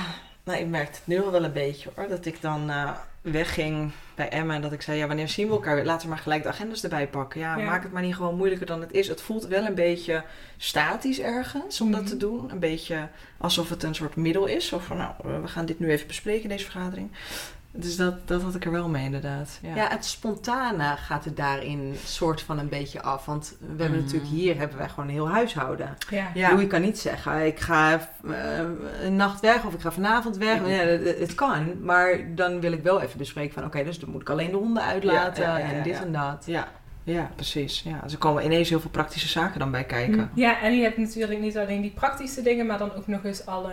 nou, ik merkte het nu al wel een beetje hoor. Dat ik dan eh, wegging bij Emma en dat ik zei, ja, wanneer zien we elkaar weer? Laten we maar gelijk de agendas erbij pakken. Ja, Ja. maak het maar niet gewoon moeilijker dan het is. Het voelt wel een beetje statisch ergens om dat Mhm. te doen. Een beetje alsof het een soort middel is. Of van, nou, eh, we gaan dit nu even bespreken in deze vergadering. Dus dat, dat had ik er wel mee inderdaad. Ja. Ja, het spontane gaat er daarin soort van een beetje af. Want we hebben Mhm. natuurlijk hier hebben wij gewoon een heel huishouden. Ja. Ja. je kan niet zeggen, ik ga eh, een nacht weg of ik ga vanavond weg. Ja, het, het kan, maar dan wil ik wel even bespreken van... oké, dus dan moet ik alleen de honden uitlaten Ja, ja, ja, en dit ja. en dat. Ja, ja, precies. Ja. Dus er komen ineens heel veel praktische zaken dan bij kijken. Ja, en je hebt natuurlijk niet alleen die praktische dingen, maar dan ook nog eens alle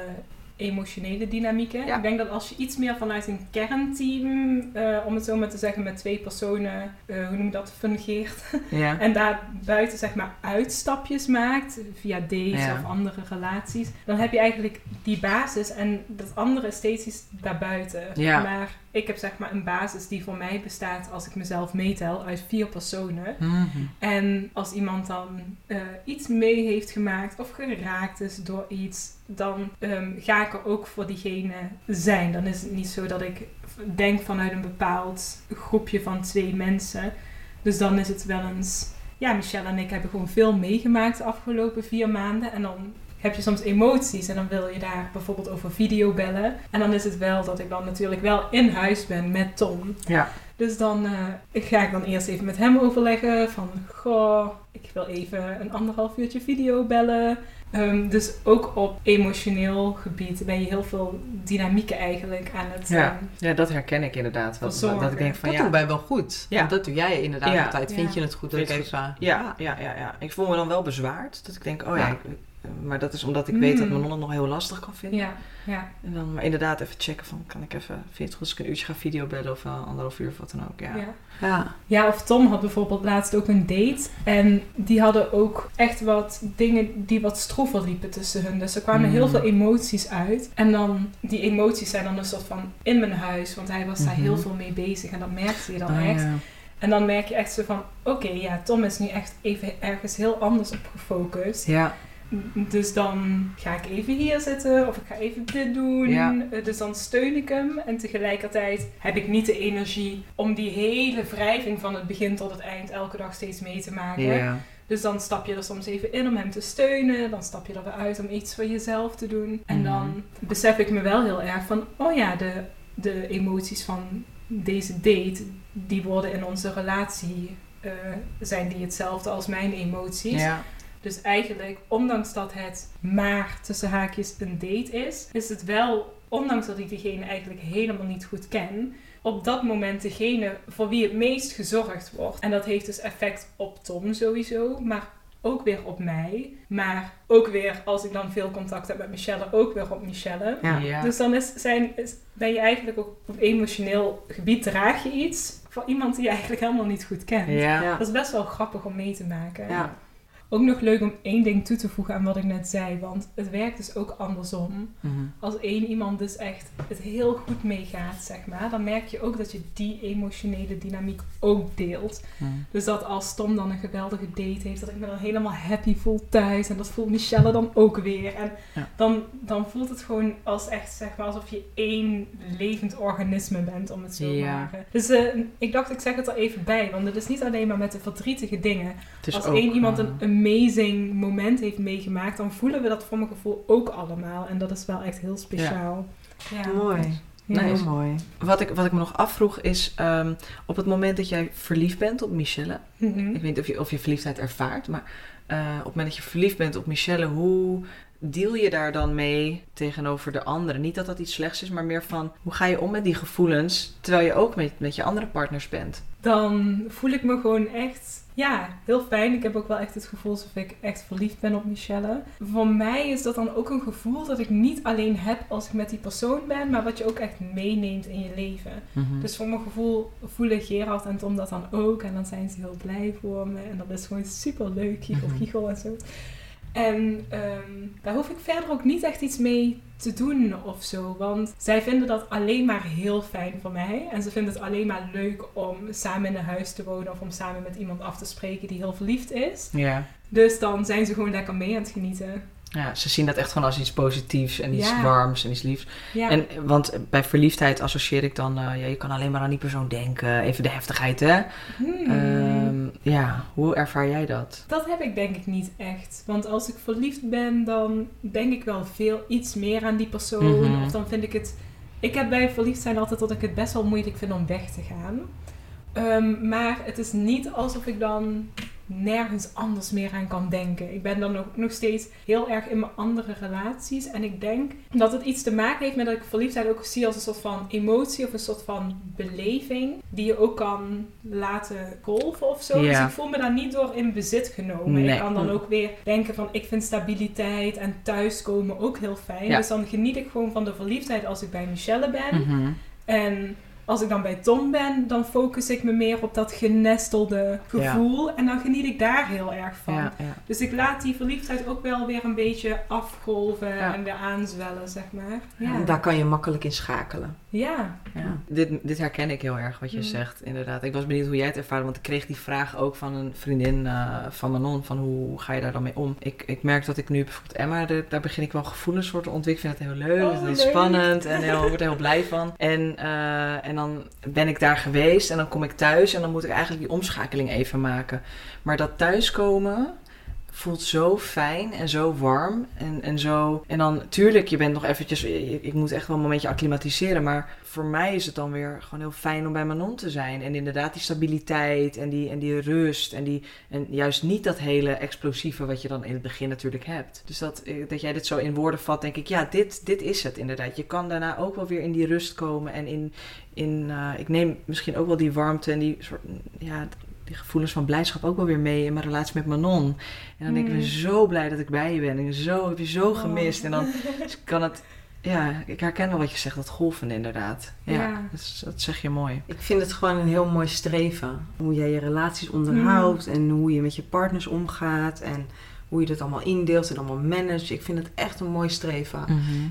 emotionele dynamieken. Ja. Ik denk dat als je iets meer vanuit een kernteam, eh, om het zo maar te zeggen, met twee personen, eh, hoe noem je dat, fungeert. Ja. En daar buiten zeg maar uitstapjes maakt, via dates Ja. of andere relaties, dan heb je eigenlijk die basis en dat andere steeds iets daarbuiten. Maar ik heb zeg maar een basis die voor mij bestaat als ik mezelf meetel uit vier personen. Mhm. En als iemand dan eh, iets mee heeft gemaakt of geraakt is door iets, dan ehm, ga ik er ook voor diegene zijn. Dan is het niet zo dat ik denk vanuit een bepaald groepje van twee mensen. Dus dan is het wel eens. Ja, Michelle en ik hebben gewoon veel meegemaakt de afgelopen vier maanden. En dan heb je soms emoties en dan wil je daar bijvoorbeeld over video bellen. En dan is het wel dat ik dan natuurlijk wel in huis ben met Tom. Ja. Dus dan eh, ga ik dan eerst even met hem overleggen van, goh, ik wil even een anderhalf uurtje video bellen. Ehm, dus ook op emotioneel gebied ben je heel veel dynamieken eigenlijk aan het... Ja. ehm, ja, dat herken ik inderdaad. Dat ik denk van Dat ja, doen wij wel goed. Ja. Want dat doe jij inderdaad Ja. altijd. Vind Ja. je het goed dat ik even... Ja, ja, ja, ja. Ik voel me dan wel bezwaard. Dat ik denk, oh ja, Ja. ik- maar dat is omdat ik weet dat mijn non het nog heel lastig kan vinden. ja, ja. En dan maar inderdaad even checken van, kan ik even, vind je het goed als ik een uurtje ga videobellen of uh, anderhalf uur of wat dan ook. Ja. ja. Ja. Ja, of Tom had bijvoorbeeld laatst ook een date. En die hadden ook echt wat dingen die wat stroever liepen tussen hun. Dus er kwamen Mm. heel veel emoties uit. En dan, die emoties zijn dan een soort van in mijn huis. Want hij was daar Mhm. heel veel mee bezig. En dat merkte je dan Ah, echt. ja. En dan merk je echt zo van, oké, ja, Tom is nu echt even ergens heel anders op gefocust. Ja, Dus dan ga ik even hier zitten of ik ga even dit doen. Ja. Eh, Dus dan steun ik hem. En tegelijkertijd heb ik niet de energie om die hele wrijving van het begin tot het eind elke dag steeds mee te maken. ja. Dus dan stap je er soms even in om hem te steunen. Dan stap je er weer uit om iets voor jezelf te doen. En Mhm. dan besef ik me wel heel erg van, oh ja, de de emoties van deze date, die worden in onze relatie, eh, zijn die hetzelfde als mijn emoties. Ja. Dus eigenlijk, ondanks dat het maar tussen haakjes een date is, is het wel, ondanks dat ik diegene eigenlijk helemaal niet goed ken, op dat moment degene voor wie het meest gezorgd wordt. En dat heeft dus effect op Tom sowieso, maar ook weer op mij. Maar ook weer, als ik dan veel contact heb met Michelle, ook weer op Michelle. Ja. Ja. Dus dan is, zijn, is, ben je eigenlijk ook op emotioneel gebied draag je iets voor iemand die je eigenlijk helemaal niet goed kent. Ja. Ja. Dat is best wel grappig om mee te maken. Ja. Ook nog leuk om één ding toe te voegen aan wat ik net zei, want het werkt dus ook andersom. Mhm. Als één iemand dus echt het heel goed meegaat, zeg maar, dan merk je ook dat je die emotionele dynamiek ook deelt. Mhm. Dus dat als Tom dan een geweldige date heeft, dat ik me dan helemaal happy voel thuis. En dat voelt Michelle dan ook weer. En Ja. dan, dan voelt het gewoon als echt, zeg maar, alsof je één levend organisme bent, om het zo Ja. te zeggen. Dus eh, ik dacht, ik zeg het er even bij, want het is niet alleen maar met de verdrietige dingen. Als één iemand eh, een amazing moment heeft meegemaakt, dan voelen we dat voor mijn gevoel ook allemaal. En dat is wel echt heel speciaal. Ja. Mooi. Ja. Nice. Heel mooi. Wat ik, wat ik me nog afvroeg is, ehm, op het moment dat jij verliefd bent op Michelle, Mhm. ik weet niet of je, of je verliefdheid ervaart, maar eh, op het moment dat je verliefd bent op Michelle, hoe deal je daar dan mee tegenover de anderen? Niet dat dat iets slechts is, maar meer van, hoe ga je om met die gevoelens, terwijl je ook met, met je andere partners bent? dan voel ik me gewoon echt, ja, heel fijn. Ik heb ook wel echt het gevoel alsof ik echt verliefd ben op Michelle. Voor mij is dat dan ook een gevoel dat ik niet alleen heb als ik met die persoon ben, maar wat je ook echt meeneemt in je leven. Mhm. Dus voor mijn gevoel voelen Gerard en Tom dat dan ook. En dan zijn ze heel blij voor me. En dat is gewoon super leuk, giechel, Mhm. giechel en zo. En ehm, daar hoef ik verder ook niet echt iets mee te doen of zo. Want zij vinden dat alleen maar heel fijn voor mij. En ze vinden het alleen maar leuk om samen in een huis te wonen. Of om samen met iemand af te spreken die heel verliefd is. Ja. Dus dan zijn ze gewoon lekker mee aan het genieten. Ja, ze zien dat echt gewoon als iets positiefs en iets Ja. warms en iets liefs. Ja. En, want bij verliefdheid associeer ik dan, eh, ja, je kan alleen maar aan die persoon denken. Even de heftigheid, hè? Hmm. Ehm, ja, hoe ervaar jij dat? Dat heb ik denk ik niet echt. Want als ik verliefd ben, dan denk ik wel veel iets meer aan die persoon. Mhm. Of dan vind ik het. Ik heb bij verliefd zijn altijd dat ik het best wel moeilijk vind om weg te gaan. Ehm, maar het is niet alsof ik dan nergens anders meer aan kan denken. Ik ben dan nog, nog steeds heel erg in mijn andere relaties. En ik denk dat het iets te maken heeft met dat ik verliefdheid ook zie als een soort van emotie of een soort van beleving. Die je ook kan laten golven of zo. Ja. Dus ik voel me daar niet door in bezit genomen. Nee. Ik kan dan ook weer denken van ik vind stabiliteit en thuiskomen ook heel fijn. Ja. Dus dan geniet ik gewoon van de verliefdheid als ik bij Michelle ben. Mhm. En als ik dan bij Tom ben, dan focus ik me meer op dat genestelde gevoel. En dan geniet ik daar heel erg van. Ja, ja. Dus ik laat die verliefdheid ook wel weer een beetje afgolven Ja. en weer aanzwellen, zeg maar. Ja. Daar kan je makkelijk in schakelen. Ja. Ja. Dit, dit herken ik heel erg, wat je Mm. zegt, inderdaad. Ik was benieuwd hoe jij het ervaarde, want ik kreeg die vraag ook van een vriendin eh, van Manon, van hoe ga je daar dan mee om? Ik, ik merk dat ik nu bijvoorbeeld Emma, de- daar begin ik wel gevoelens voor te ontwikkelen. Ik vind het heel leuk, Oh, het is leuk. spannend en heel, ik word er heel blij van. En, eh, en dan ben ik daar geweest en dan kom ik thuis en dan moet ik eigenlijk die omschakeling even maken. Maar dat thuiskomen voelt zo fijn en zo warm en, en zo... En dan, tuurlijk, je bent nog eventjes... Ik, moet echt wel een momentje acclimatiseren, maar voor mij is het dan weer gewoon heel fijn om bij Manon te zijn. En inderdaad die stabiliteit en die, en die rust en, die, en juist niet dat hele explosieve wat je dan in het begin natuurlijk hebt. Dus dat, eh, dat jij dit zo in woorden vat, denk ik, ja, dit, dit is het inderdaad. Je kan daarna ook wel weer in die rust komen en in... in eh, ik neem misschien ook wel die warmte en die soort... Ja, die gevoelens van blijdschap ook wel weer mee in mijn relatie met Manon. En dan denk ik, ik ben Mm. zo blij dat ik bij je ben. En zo, heb je zo Oh. gemist. En dan kan het... Ja, ik herken wel wat je zegt, dat golven inderdaad. Ja, Ja. Dat, zeg je mooi. Ik vind het gewoon een heel mooi streven. Hoe jij je relaties onderhoudt en hoe je met je partners omgaat en hoe je dat allemaal indeelt en allemaal managt. Ik vind het echt een mooi streven.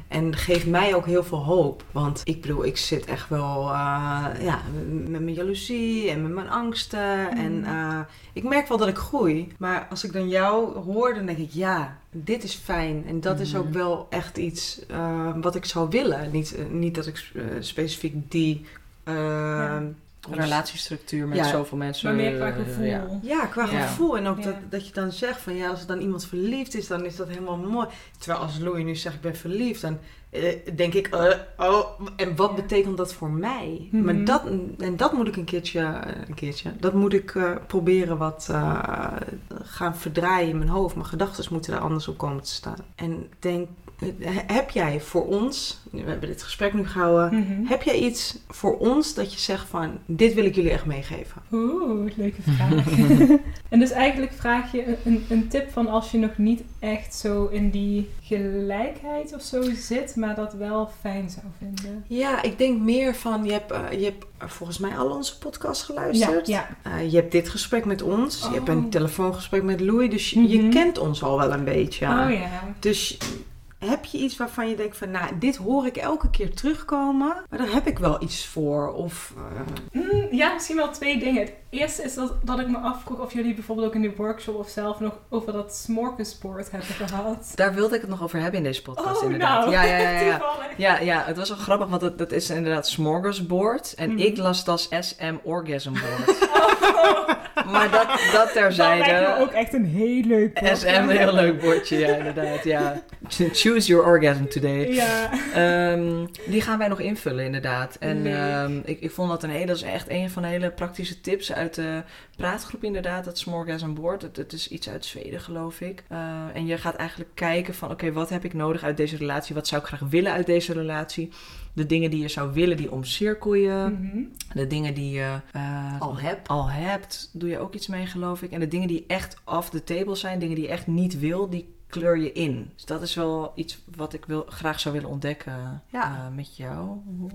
En geeft mij ook heel veel hoop. Want ik bedoel, ik zit echt wel eh, ja, met mijn jaloezie en met mijn angsten. En eh, ik merk wel dat ik groei. Maar als ik dan jou hoor, dan denk ik, ja, dit is fijn. En dat is Mhm. ook wel echt iets eh, wat ik zou willen. Niet, niet dat ik specifiek die... Ja. Relatiestructuur met Ja. zoveel mensen. Maar meer qua eh, gevoel. ja. Ja, qua gevoel. En ook Ja. dat, dat je dan zegt van ja, als er dan iemand verliefd is, dan is dat helemaal mooi. Terwijl als Louis nu zegt ik ben verliefd, dan denk ik, eh, oh, en wat Ja. betekent dat voor mij? Mhm. Maar dat, en dat moet ik een keertje, eh, een keertje, dat moet ik eh, proberen wat eh, gaan verdraaien in mijn hoofd. Mijn gedachten moeten daar anders op komen te staan. En denk, eh, heb jij voor ons, we hebben dit gesprek nu gehouden, Mhm. heb jij iets voor ons dat je zegt van, dit wil ik jullie echt meegeven? Oeh, leuke vraag. en dus eigenlijk vraag je een, een tip van als je nog niet echt zo in die gelijkheid of zo zit, maar dat wel fijn zou vinden. Ja, ik denk meer van, je hebt, eh, je hebt eh, volgens mij al onze podcast geluisterd. Ja, Eh, je hebt dit gesprek met ons. Je hebt Oh. een telefoongesprek met Louis. Dus je, je Mhm. kent ons al wel een beetje. ja. Oh ja. Dus heb je iets waarvan je denkt van, nou, dit hoor ik elke keer terugkomen. Maar daar heb ik wel iets voor. Of, eh, Mm, ja, misschien wel twee dingen. Het eerste is dat, dat ik me afvroeg of jullie bijvoorbeeld ook in de workshop of zelf nog over dat smorgasbord hebben gehad. Daar wilde ik het nog over hebben in deze podcast, oh, inderdaad. nou, Ja, ja, ja, ja. Ja, ja, het was wel grappig, want het, dat is inderdaad smorgasbord. En Mhm. ik las het als SM orgasmboard. Oh, maar dat, dat dat terzijde. lijkt me ook echt een heel leuk bord. SM, een heel leuk bordje, ja, inderdaad. Ja. Choose your orgasm today. Ja. Ehm, die gaan wij nog invullen, inderdaad. En ehm, ik, ik vond dat een hele, dat is echt een van de hele praktische tips uit de praatgroep, inderdaad. Dat Smorgasm Board. Het, het is iets uit Zweden, geloof ik. Eh, en je gaat eigenlijk kijken van, oké, wat heb ik nodig uit deze relatie? Wat zou ik graag willen uit deze relatie? De dingen die je zou willen, die omcirkel je. Mhm. De dingen die je eh, al heb. al hebt, doe je ook iets mee, geloof ik. En de dingen die echt off the table zijn, dingen die je echt niet wil, die kleur je in. Dus dat is wel iets wat ik wil, graag zou willen ontdekken Ja. eh, met jou.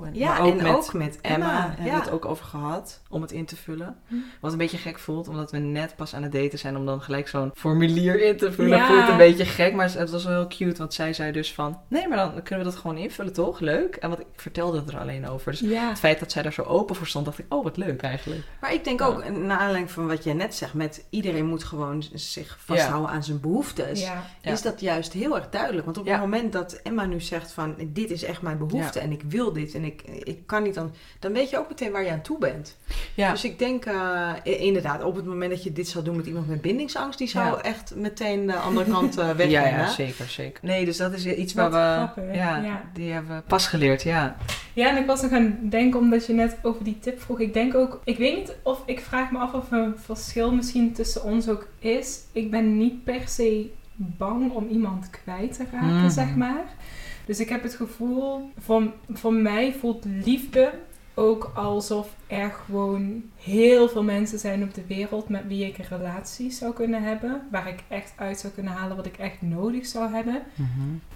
En, Ja, maar ook en met ook met Emma, Emma. hebben we ja. het ook over gehad om het in te vullen. Hm. Wat een beetje gek voelt, omdat we net pas aan het daten zijn om dan gelijk zo'n formulier in te vullen. Ja. Voelt een beetje gek, maar het was wel heel cute, want zij zei dus van, nee, maar dan kunnen we dat gewoon invullen, toch? Leuk. En wat ik vertelde er alleen over. Dus Ja. het feit dat zij daar zo open voor stond, dacht ik, oh, wat leuk eigenlijk. Maar ik denk Ja. ook, naar aanleiding van wat jij net zegt, met iedereen moet gewoon zich vasthouden aan zijn behoeftes. Ja. Ja. Is dat juist heel erg duidelijk. Want op Ja. het moment dat Emma nu zegt van dit is echt mijn behoefte Ja. en ik wil dit en ik, ik kan niet dan, dan weet je ook meteen waar je aan toe bent. Ja. Dus ik denk eh, inderdaad, op het moment dat je dit zou doen met iemand met bindingsangst, die zou Ja. echt meteen de andere kant eh Ja, wegrennen. ja, zeker, zeker. Nee, dus dat is iets Wat waar we... grappig, ja, ja. die hebben we pas geleerd, ja. Ja, en ik was nog aan het denken, omdat je net over die tip vroeg. Ik denk ook, ik weet niet of, ik vraag me af of er een verschil misschien tussen ons ook is. Ik ben niet per se bang om iemand kwijt te raken, Mhm. zeg maar. Dus ik heb het gevoel, voor, voor mij voelt liefde ook alsof er gewoon heel veel mensen zijn op de wereld met wie ik een relatie zou kunnen hebben. Waar ik echt uit zou kunnen halen wat ik echt nodig zou hebben.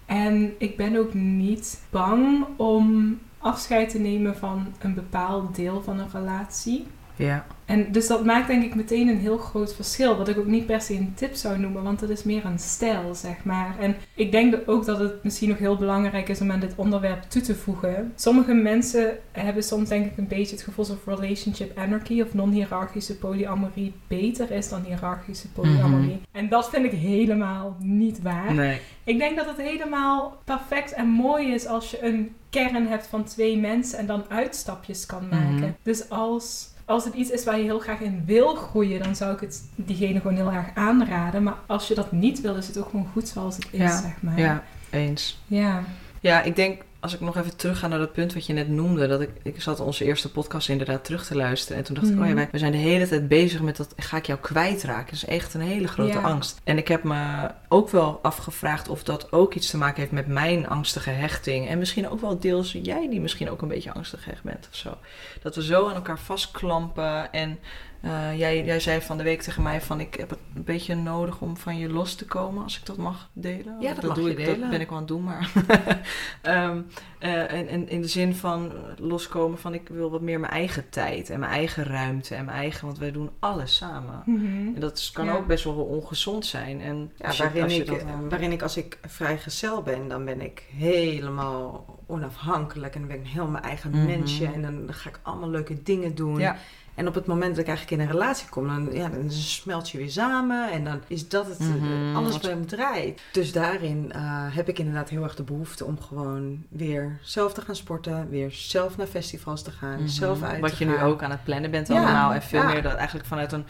En ik ben ook niet bang om afscheid te nemen van een bepaald deel van een relatie. Ja. En dus dat maakt denk ik meteen een heel groot verschil. Wat ik ook niet per se een tip zou noemen, want het is meer een stijl, zeg maar. En ik denk dat ook dat het misschien nog heel belangrijk is om aan dit onderwerp toe te voegen. Sommige mensen hebben soms denk ik een beetje het gevoel alsof relationship anarchy of non-hierarchische polyamorie beter is dan hiërarchische polyamorie. En dat vind ik helemaal niet waar. Nee. Ik denk dat het helemaal perfect en mooi is als je een kern hebt van twee mensen en dan uitstapjes kan maken. Mhm. Dus als, als het iets is waar je heel graag in wil groeien, dan zou ik het diegene gewoon heel erg aanraden. Maar als je dat niet wil, is het ook gewoon goed zoals het is, Ja, zeg maar. Ja, eens. Ja. Ja, ik denk, als ik nog even terug ga naar dat punt wat je net noemde, dat ik, ik zat onze eerste podcast inderdaad terug te luisteren. En toen dacht ik, Mhm. oh ja, wij, we zijn de hele tijd bezig met dat, ga ik jou kwijtraken? Dat is echt een hele grote Ja. angst. En ik heb me ook wel afgevraagd of dat ook iets te maken heeft met mijn angstige hechting. En misschien ook wel deels jij die misschien ook een beetje angstig gehecht bent of zo. Dat we zo aan elkaar vastklampen en... eh, jij, jij zei van de week tegen mij van ik heb het een beetje nodig om van je los te komen, als ik dat mag delen. Ja, dat mag doe je ik, delen. Dat ben ik wel aan het doen, maar Ehm, eh, en, en in de zin van loskomen van ik wil wat meer mijn eigen tijd en mijn eigen ruimte en mijn eigen, want wij doen alles samen. Mhm. En dat is- kan Ja. ook best wel ongezond zijn. En Ja, waarin, je ik, dat, eh, waarin ik, als ik vrijgezel ben, dan ben ik helemaal onafhankelijk. En dan ben ik helemaal mijn eigen Mhm. mensje. En dan ga ik allemaal leuke dingen doen. Ja. En op het moment dat ik eigenlijk in een relatie kom, dan, ja, dan smelt je weer samen. En dan is dat het, Mhm. alles bij hem draait. Dus daarin eh, heb ik inderdaad heel erg de behoefte om gewoon weer zelf te gaan sporten. Weer zelf naar festivals te gaan. Mhm. Zelf uit Wat te je nu ook aan het plannen bent Ja, allemaal. En veel ja. meer dat eigenlijk vanuit een...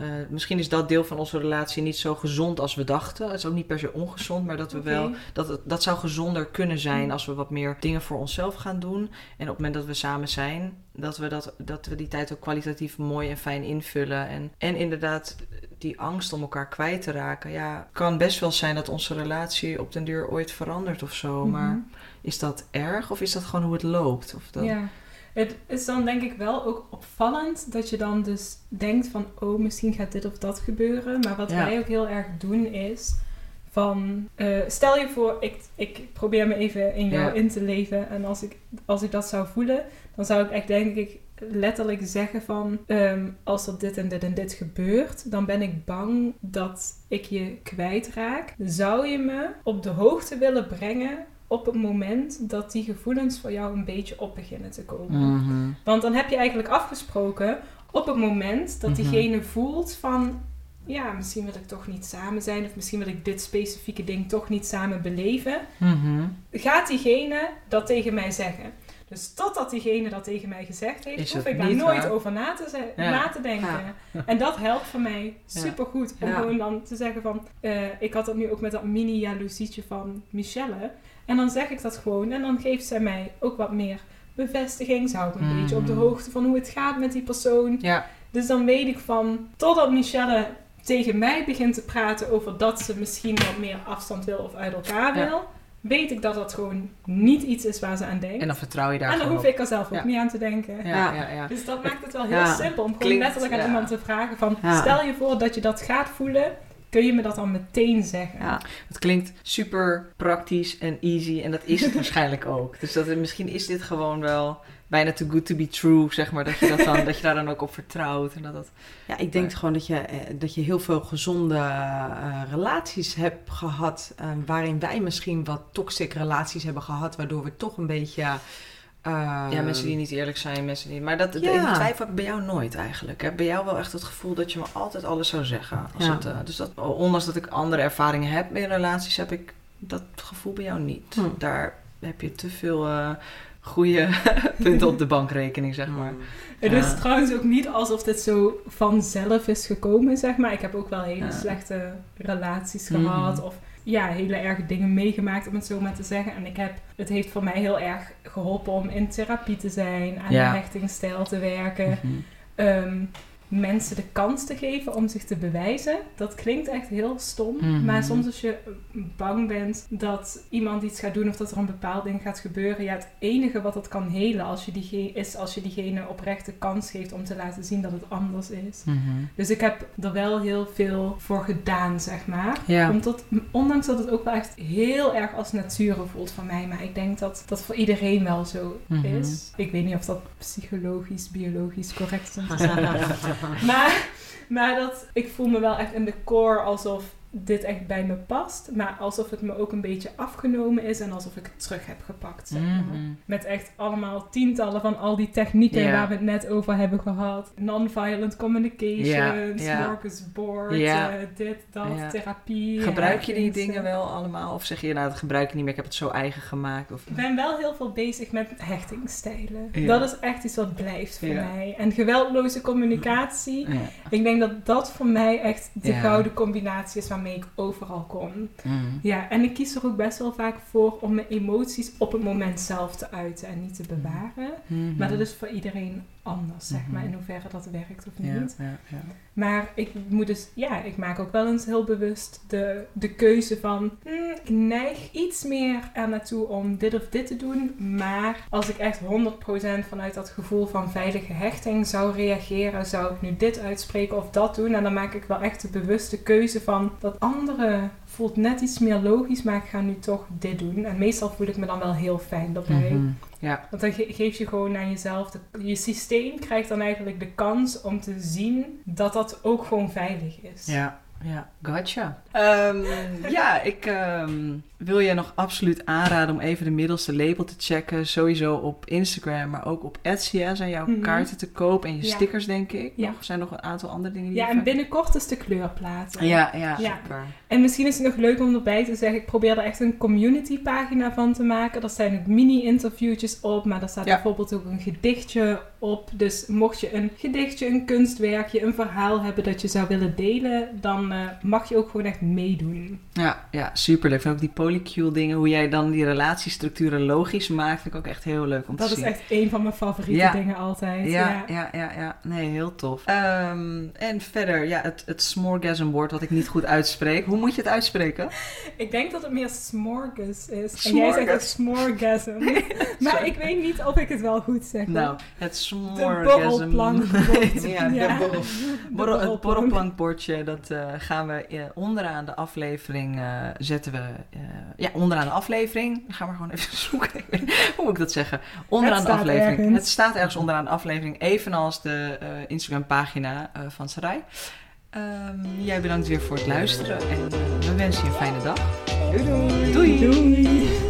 eh, misschien is dat deel van onze relatie niet zo gezond als we dachten. Het is ook niet per se ongezond, maar dat we wel... Dat, dat zou gezonder kunnen zijn Mm. als we wat meer dingen voor onszelf gaan doen. En op het moment dat we samen zijn, dat we, dat, dat we die tijd ook kwalitatief mooi en fijn invullen. En, en inderdaad, die angst om elkaar kwijt te raken. Ja, kan best wel zijn dat onze relatie op den duur ooit verandert of zo. Mhm. Maar is dat erg of is dat gewoon hoe het loopt? Of dat... Ja. Het is dan denk ik wel ook opvallend dat je dan dus denkt van, oh, misschien gaat dit of dat gebeuren. Maar wat Ja. wij ook heel erg doen is van, eh, stel je voor, ik, ik probeer me even in jou Ja. in te leven. En als ik, als ik dat zou voelen, dan zou ik echt denk ik letterlijk zeggen van, ehm, als er dit en dit en dit gebeurt, dan ben ik bang dat ik je kwijtraak. Zou je me op de hoogte willen brengen op het moment dat die gevoelens voor jou een beetje op beginnen te komen? Mhm. Want dan heb je eigenlijk afgesproken op het moment dat Mhm. diegene voelt van... Ja, misschien wil ik toch niet samen zijn. Of misschien wil ik dit specifieke ding toch niet samen beleven. Mhm. Gaat diegene dat tegen mij zeggen? Dus totdat diegene dat tegen mij gezegd heeft, hoef ik daar nooit waar? over na te, ze- Ja. na te denken. Ja. En dat helpt voor mij Ja. supergoed. Om Ja. gewoon dan te zeggen van... eh, ik had dat nu ook met dat mini-jaloezietje van Michelle. En dan zeg ik dat gewoon. En dan geeft zij mij ook wat meer bevestiging. Zou ik een Mhm. beetje op de hoogte van hoe het gaat met die persoon. Ja. Dus dan weet ik van... Totdat Michelle tegen mij begint te praten over dat ze misschien wat meer afstand wil of uit elkaar Ja. wil... Weet ik dat dat gewoon niet iets is waar ze aan denkt. En dan vertrouw je daar En dan gewoon hoef ik er zelf ook Ja. niet aan te denken. Ja, ja, ja. Dus dat maakt het wel heel Ja, simpel. Om gewoon klinkt- letterlijk aan ja. iemand te vragen van... Ja. Stel je voor dat je dat gaat voelen. Kun je me dat dan meteen zeggen? Ja. Het klinkt super praktisch en easy en dat is het waarschijnlijk ook. Dus dat, misschien is dit gewoon wel bijna too good to be true, zeg maar. Dat je, dat dan, dat je daar dan ook op vertrouwt. En dat dat... Ja, ik denk gewoon dat je, eh, dat je heel veel gezonde eh, relaties hebt gehad. eh, waarin wij misschien wat toxic relaties hebben gehad. Waardoor we toch een beetje. Eh, ja, mensen die niet eerlijk zijn, mensen die... Maar dat, Ja. die twijfel heb ik bij jou nooit eigenlijk. Ik heb bij jou wel echt het gevoel dat je me altijd alles zou zeggen. Als Ja. het, eh, dus dat, ondanks dat ik andere ervaringen heb in relaties, heb ik dat gevoel bij jou niet. Hm. Daar heb je te veel eh goede punten op de bankrekening, zeg maar. Het Ja. is trouwens ook niet alsof dit zo vanzelf is gekomen, zeg maar. Ik heb ook wel hele Ja. slechte relaties Mhm. gehad. Of ja, hele erge dingen meegemaakt, om het zo maar te zeggen. En ik heb, het heeft voor mij heel erg geholpen om in therapie te zijn. Aan Ja. de hechtingstijl te werken. Mhm. ehm, mensen de kans te geven om zich te bewijzen. Dat klinkt echt heel stom. Mhm. Maar soms als je bang bent dat iemand iets gaat doen of dat er een bepaald ding gaat gebeuren. Ja, het enige wat dat kan helen als je diegene, is als je diegene oprecht de kans geeft om te laten zien dat het anders is. Mhm. Dus ik heb er wel heel veel voor gedaan, zeg maar. Ja. Omdat, ondanks dat het ook wel echt heel erg als nature voelt van mij. Maar ik denk dat dat voor iedereen wel zo Mhm. is. Ik weet niet of dat psychologisch, biologisch correct is. maar, maar dat, ik voel me wel echt in de core alsof dit echt bij me past. Maar alsof het me ook een beetje afgenomen is. En alsof ik het terug heb gepakt, zeg maar. Mhm. Met echt allemaal tientallen van al die technieken waar we het net over hebben gehad. Non-violent ja. Marcus Board, eh, dit, dat, therapie. Gebruik je die dingen wel allemaal? Of zeg je, nou, dat gebruik ik niet meer, ik heb het zo eigen gemaakt? Of... Ik ben wel heel veel bezig met hechtingstijlen. Ja. Dat is echt iets wat blijft voor mij. En geweldloze communicatie. Ik denk dat dat voor mij echt de gouden combinatie is waarmee ik overal kom. Mhm. Ja, en ik kies er ook best wel vaak voor om mijn emoties op het moment zelf te uiten en niet te bewaren. Mhm. Maar dat is voor iedereen anders, zeg maar, Mhm. in hoeverre dat werkt of Ja, niet. ja, ja. Maar ik moet dus, ja, ik maak ook wel eens heel bewust de, de keuze van, hmm, ik neig iets meer er naartoe om dit of dit te doen. Maar als ik echt 100% vanuit dat gevoel van veilige hechting zou reageren, zou ik nu dit uitspreken of dat doen. En dan maak ik wel echt de bewuste keuze van, dat andere voelt net iets meer logisch, maar ik ga nu toch dit doen. En meestal voel ik me dan wel heel fijn daarbij. Mhm. Ja. Want dan ge- geef je gewoon aan jezelf, de- je systeem krijgt dan eigenlijk de kans om te zien dat dat ook gewoon veilig is. Ja. Ja, gotcha. Ehm, ja, ik ehm, wil je nog absoluut aanraden om even de middelste label te checken. Sowieso op Instagram, maar ook op Etsy hè, zijn jouw Mhm. kaarten te koop. En je Ja. stickers, denk ik. Ja. Nog? Zijn nog een aantal andere dingen die Ja, en vaak- binnenkort is de kleurplaten. Ja, ja, Ja. super. En misschien is het nog leuk om erbij te zeggen, ik probeer er echt een community pagina van te maken. Er zijn ook mini-interviewtjes op, maar daar staat bijvoorbeeld ook een gedichtje Dus mocht je een gedichtje, een kunstwerkje, een verhaal hebben dat je zou willen delen, dan eh, mag je ook gewoon echt meedoen. Ja, ja, super leuk. Ik vind ook die polycule dingen, hoe jij dan die relatiestructuren logisch maakt, vind ik ook echt heel leuk om Dat te is zien. echt een van mijn favoriete Ja. dingen altijd. Ja, ja, ja, ja. Nee, heel tof. Ehm, en verder, ja, het, het smorgasm woord wat ik niet goed uitspreek. Hoe moet je het uitspreken? Ik denk dat het meer smorgas is. En jij zegt ook Smorgas. smorgasm. maar ik weet niet of ik het wel goed zeg. Nou, het de smorgasm. borrelplankbord. ja, de borrel, De borrel, het borrelplank. borrelplankbordje, dat eh, gaan we eh, onderaan de aflevering eh, zetten we. eh, ja, onderaan de aflevering. Ga maar gewoon even zoeken. Hoe moet ik dat zeggen? Onderaan Het de aflevering. ergens. Het staat ergens onderaan de aflevering, evenals de eh, Instagram pagina van Sarai. Ehm, jij bedankt weer voor het luisteren en we wensen je een fijne dag. Doei doei! Doei. Doei.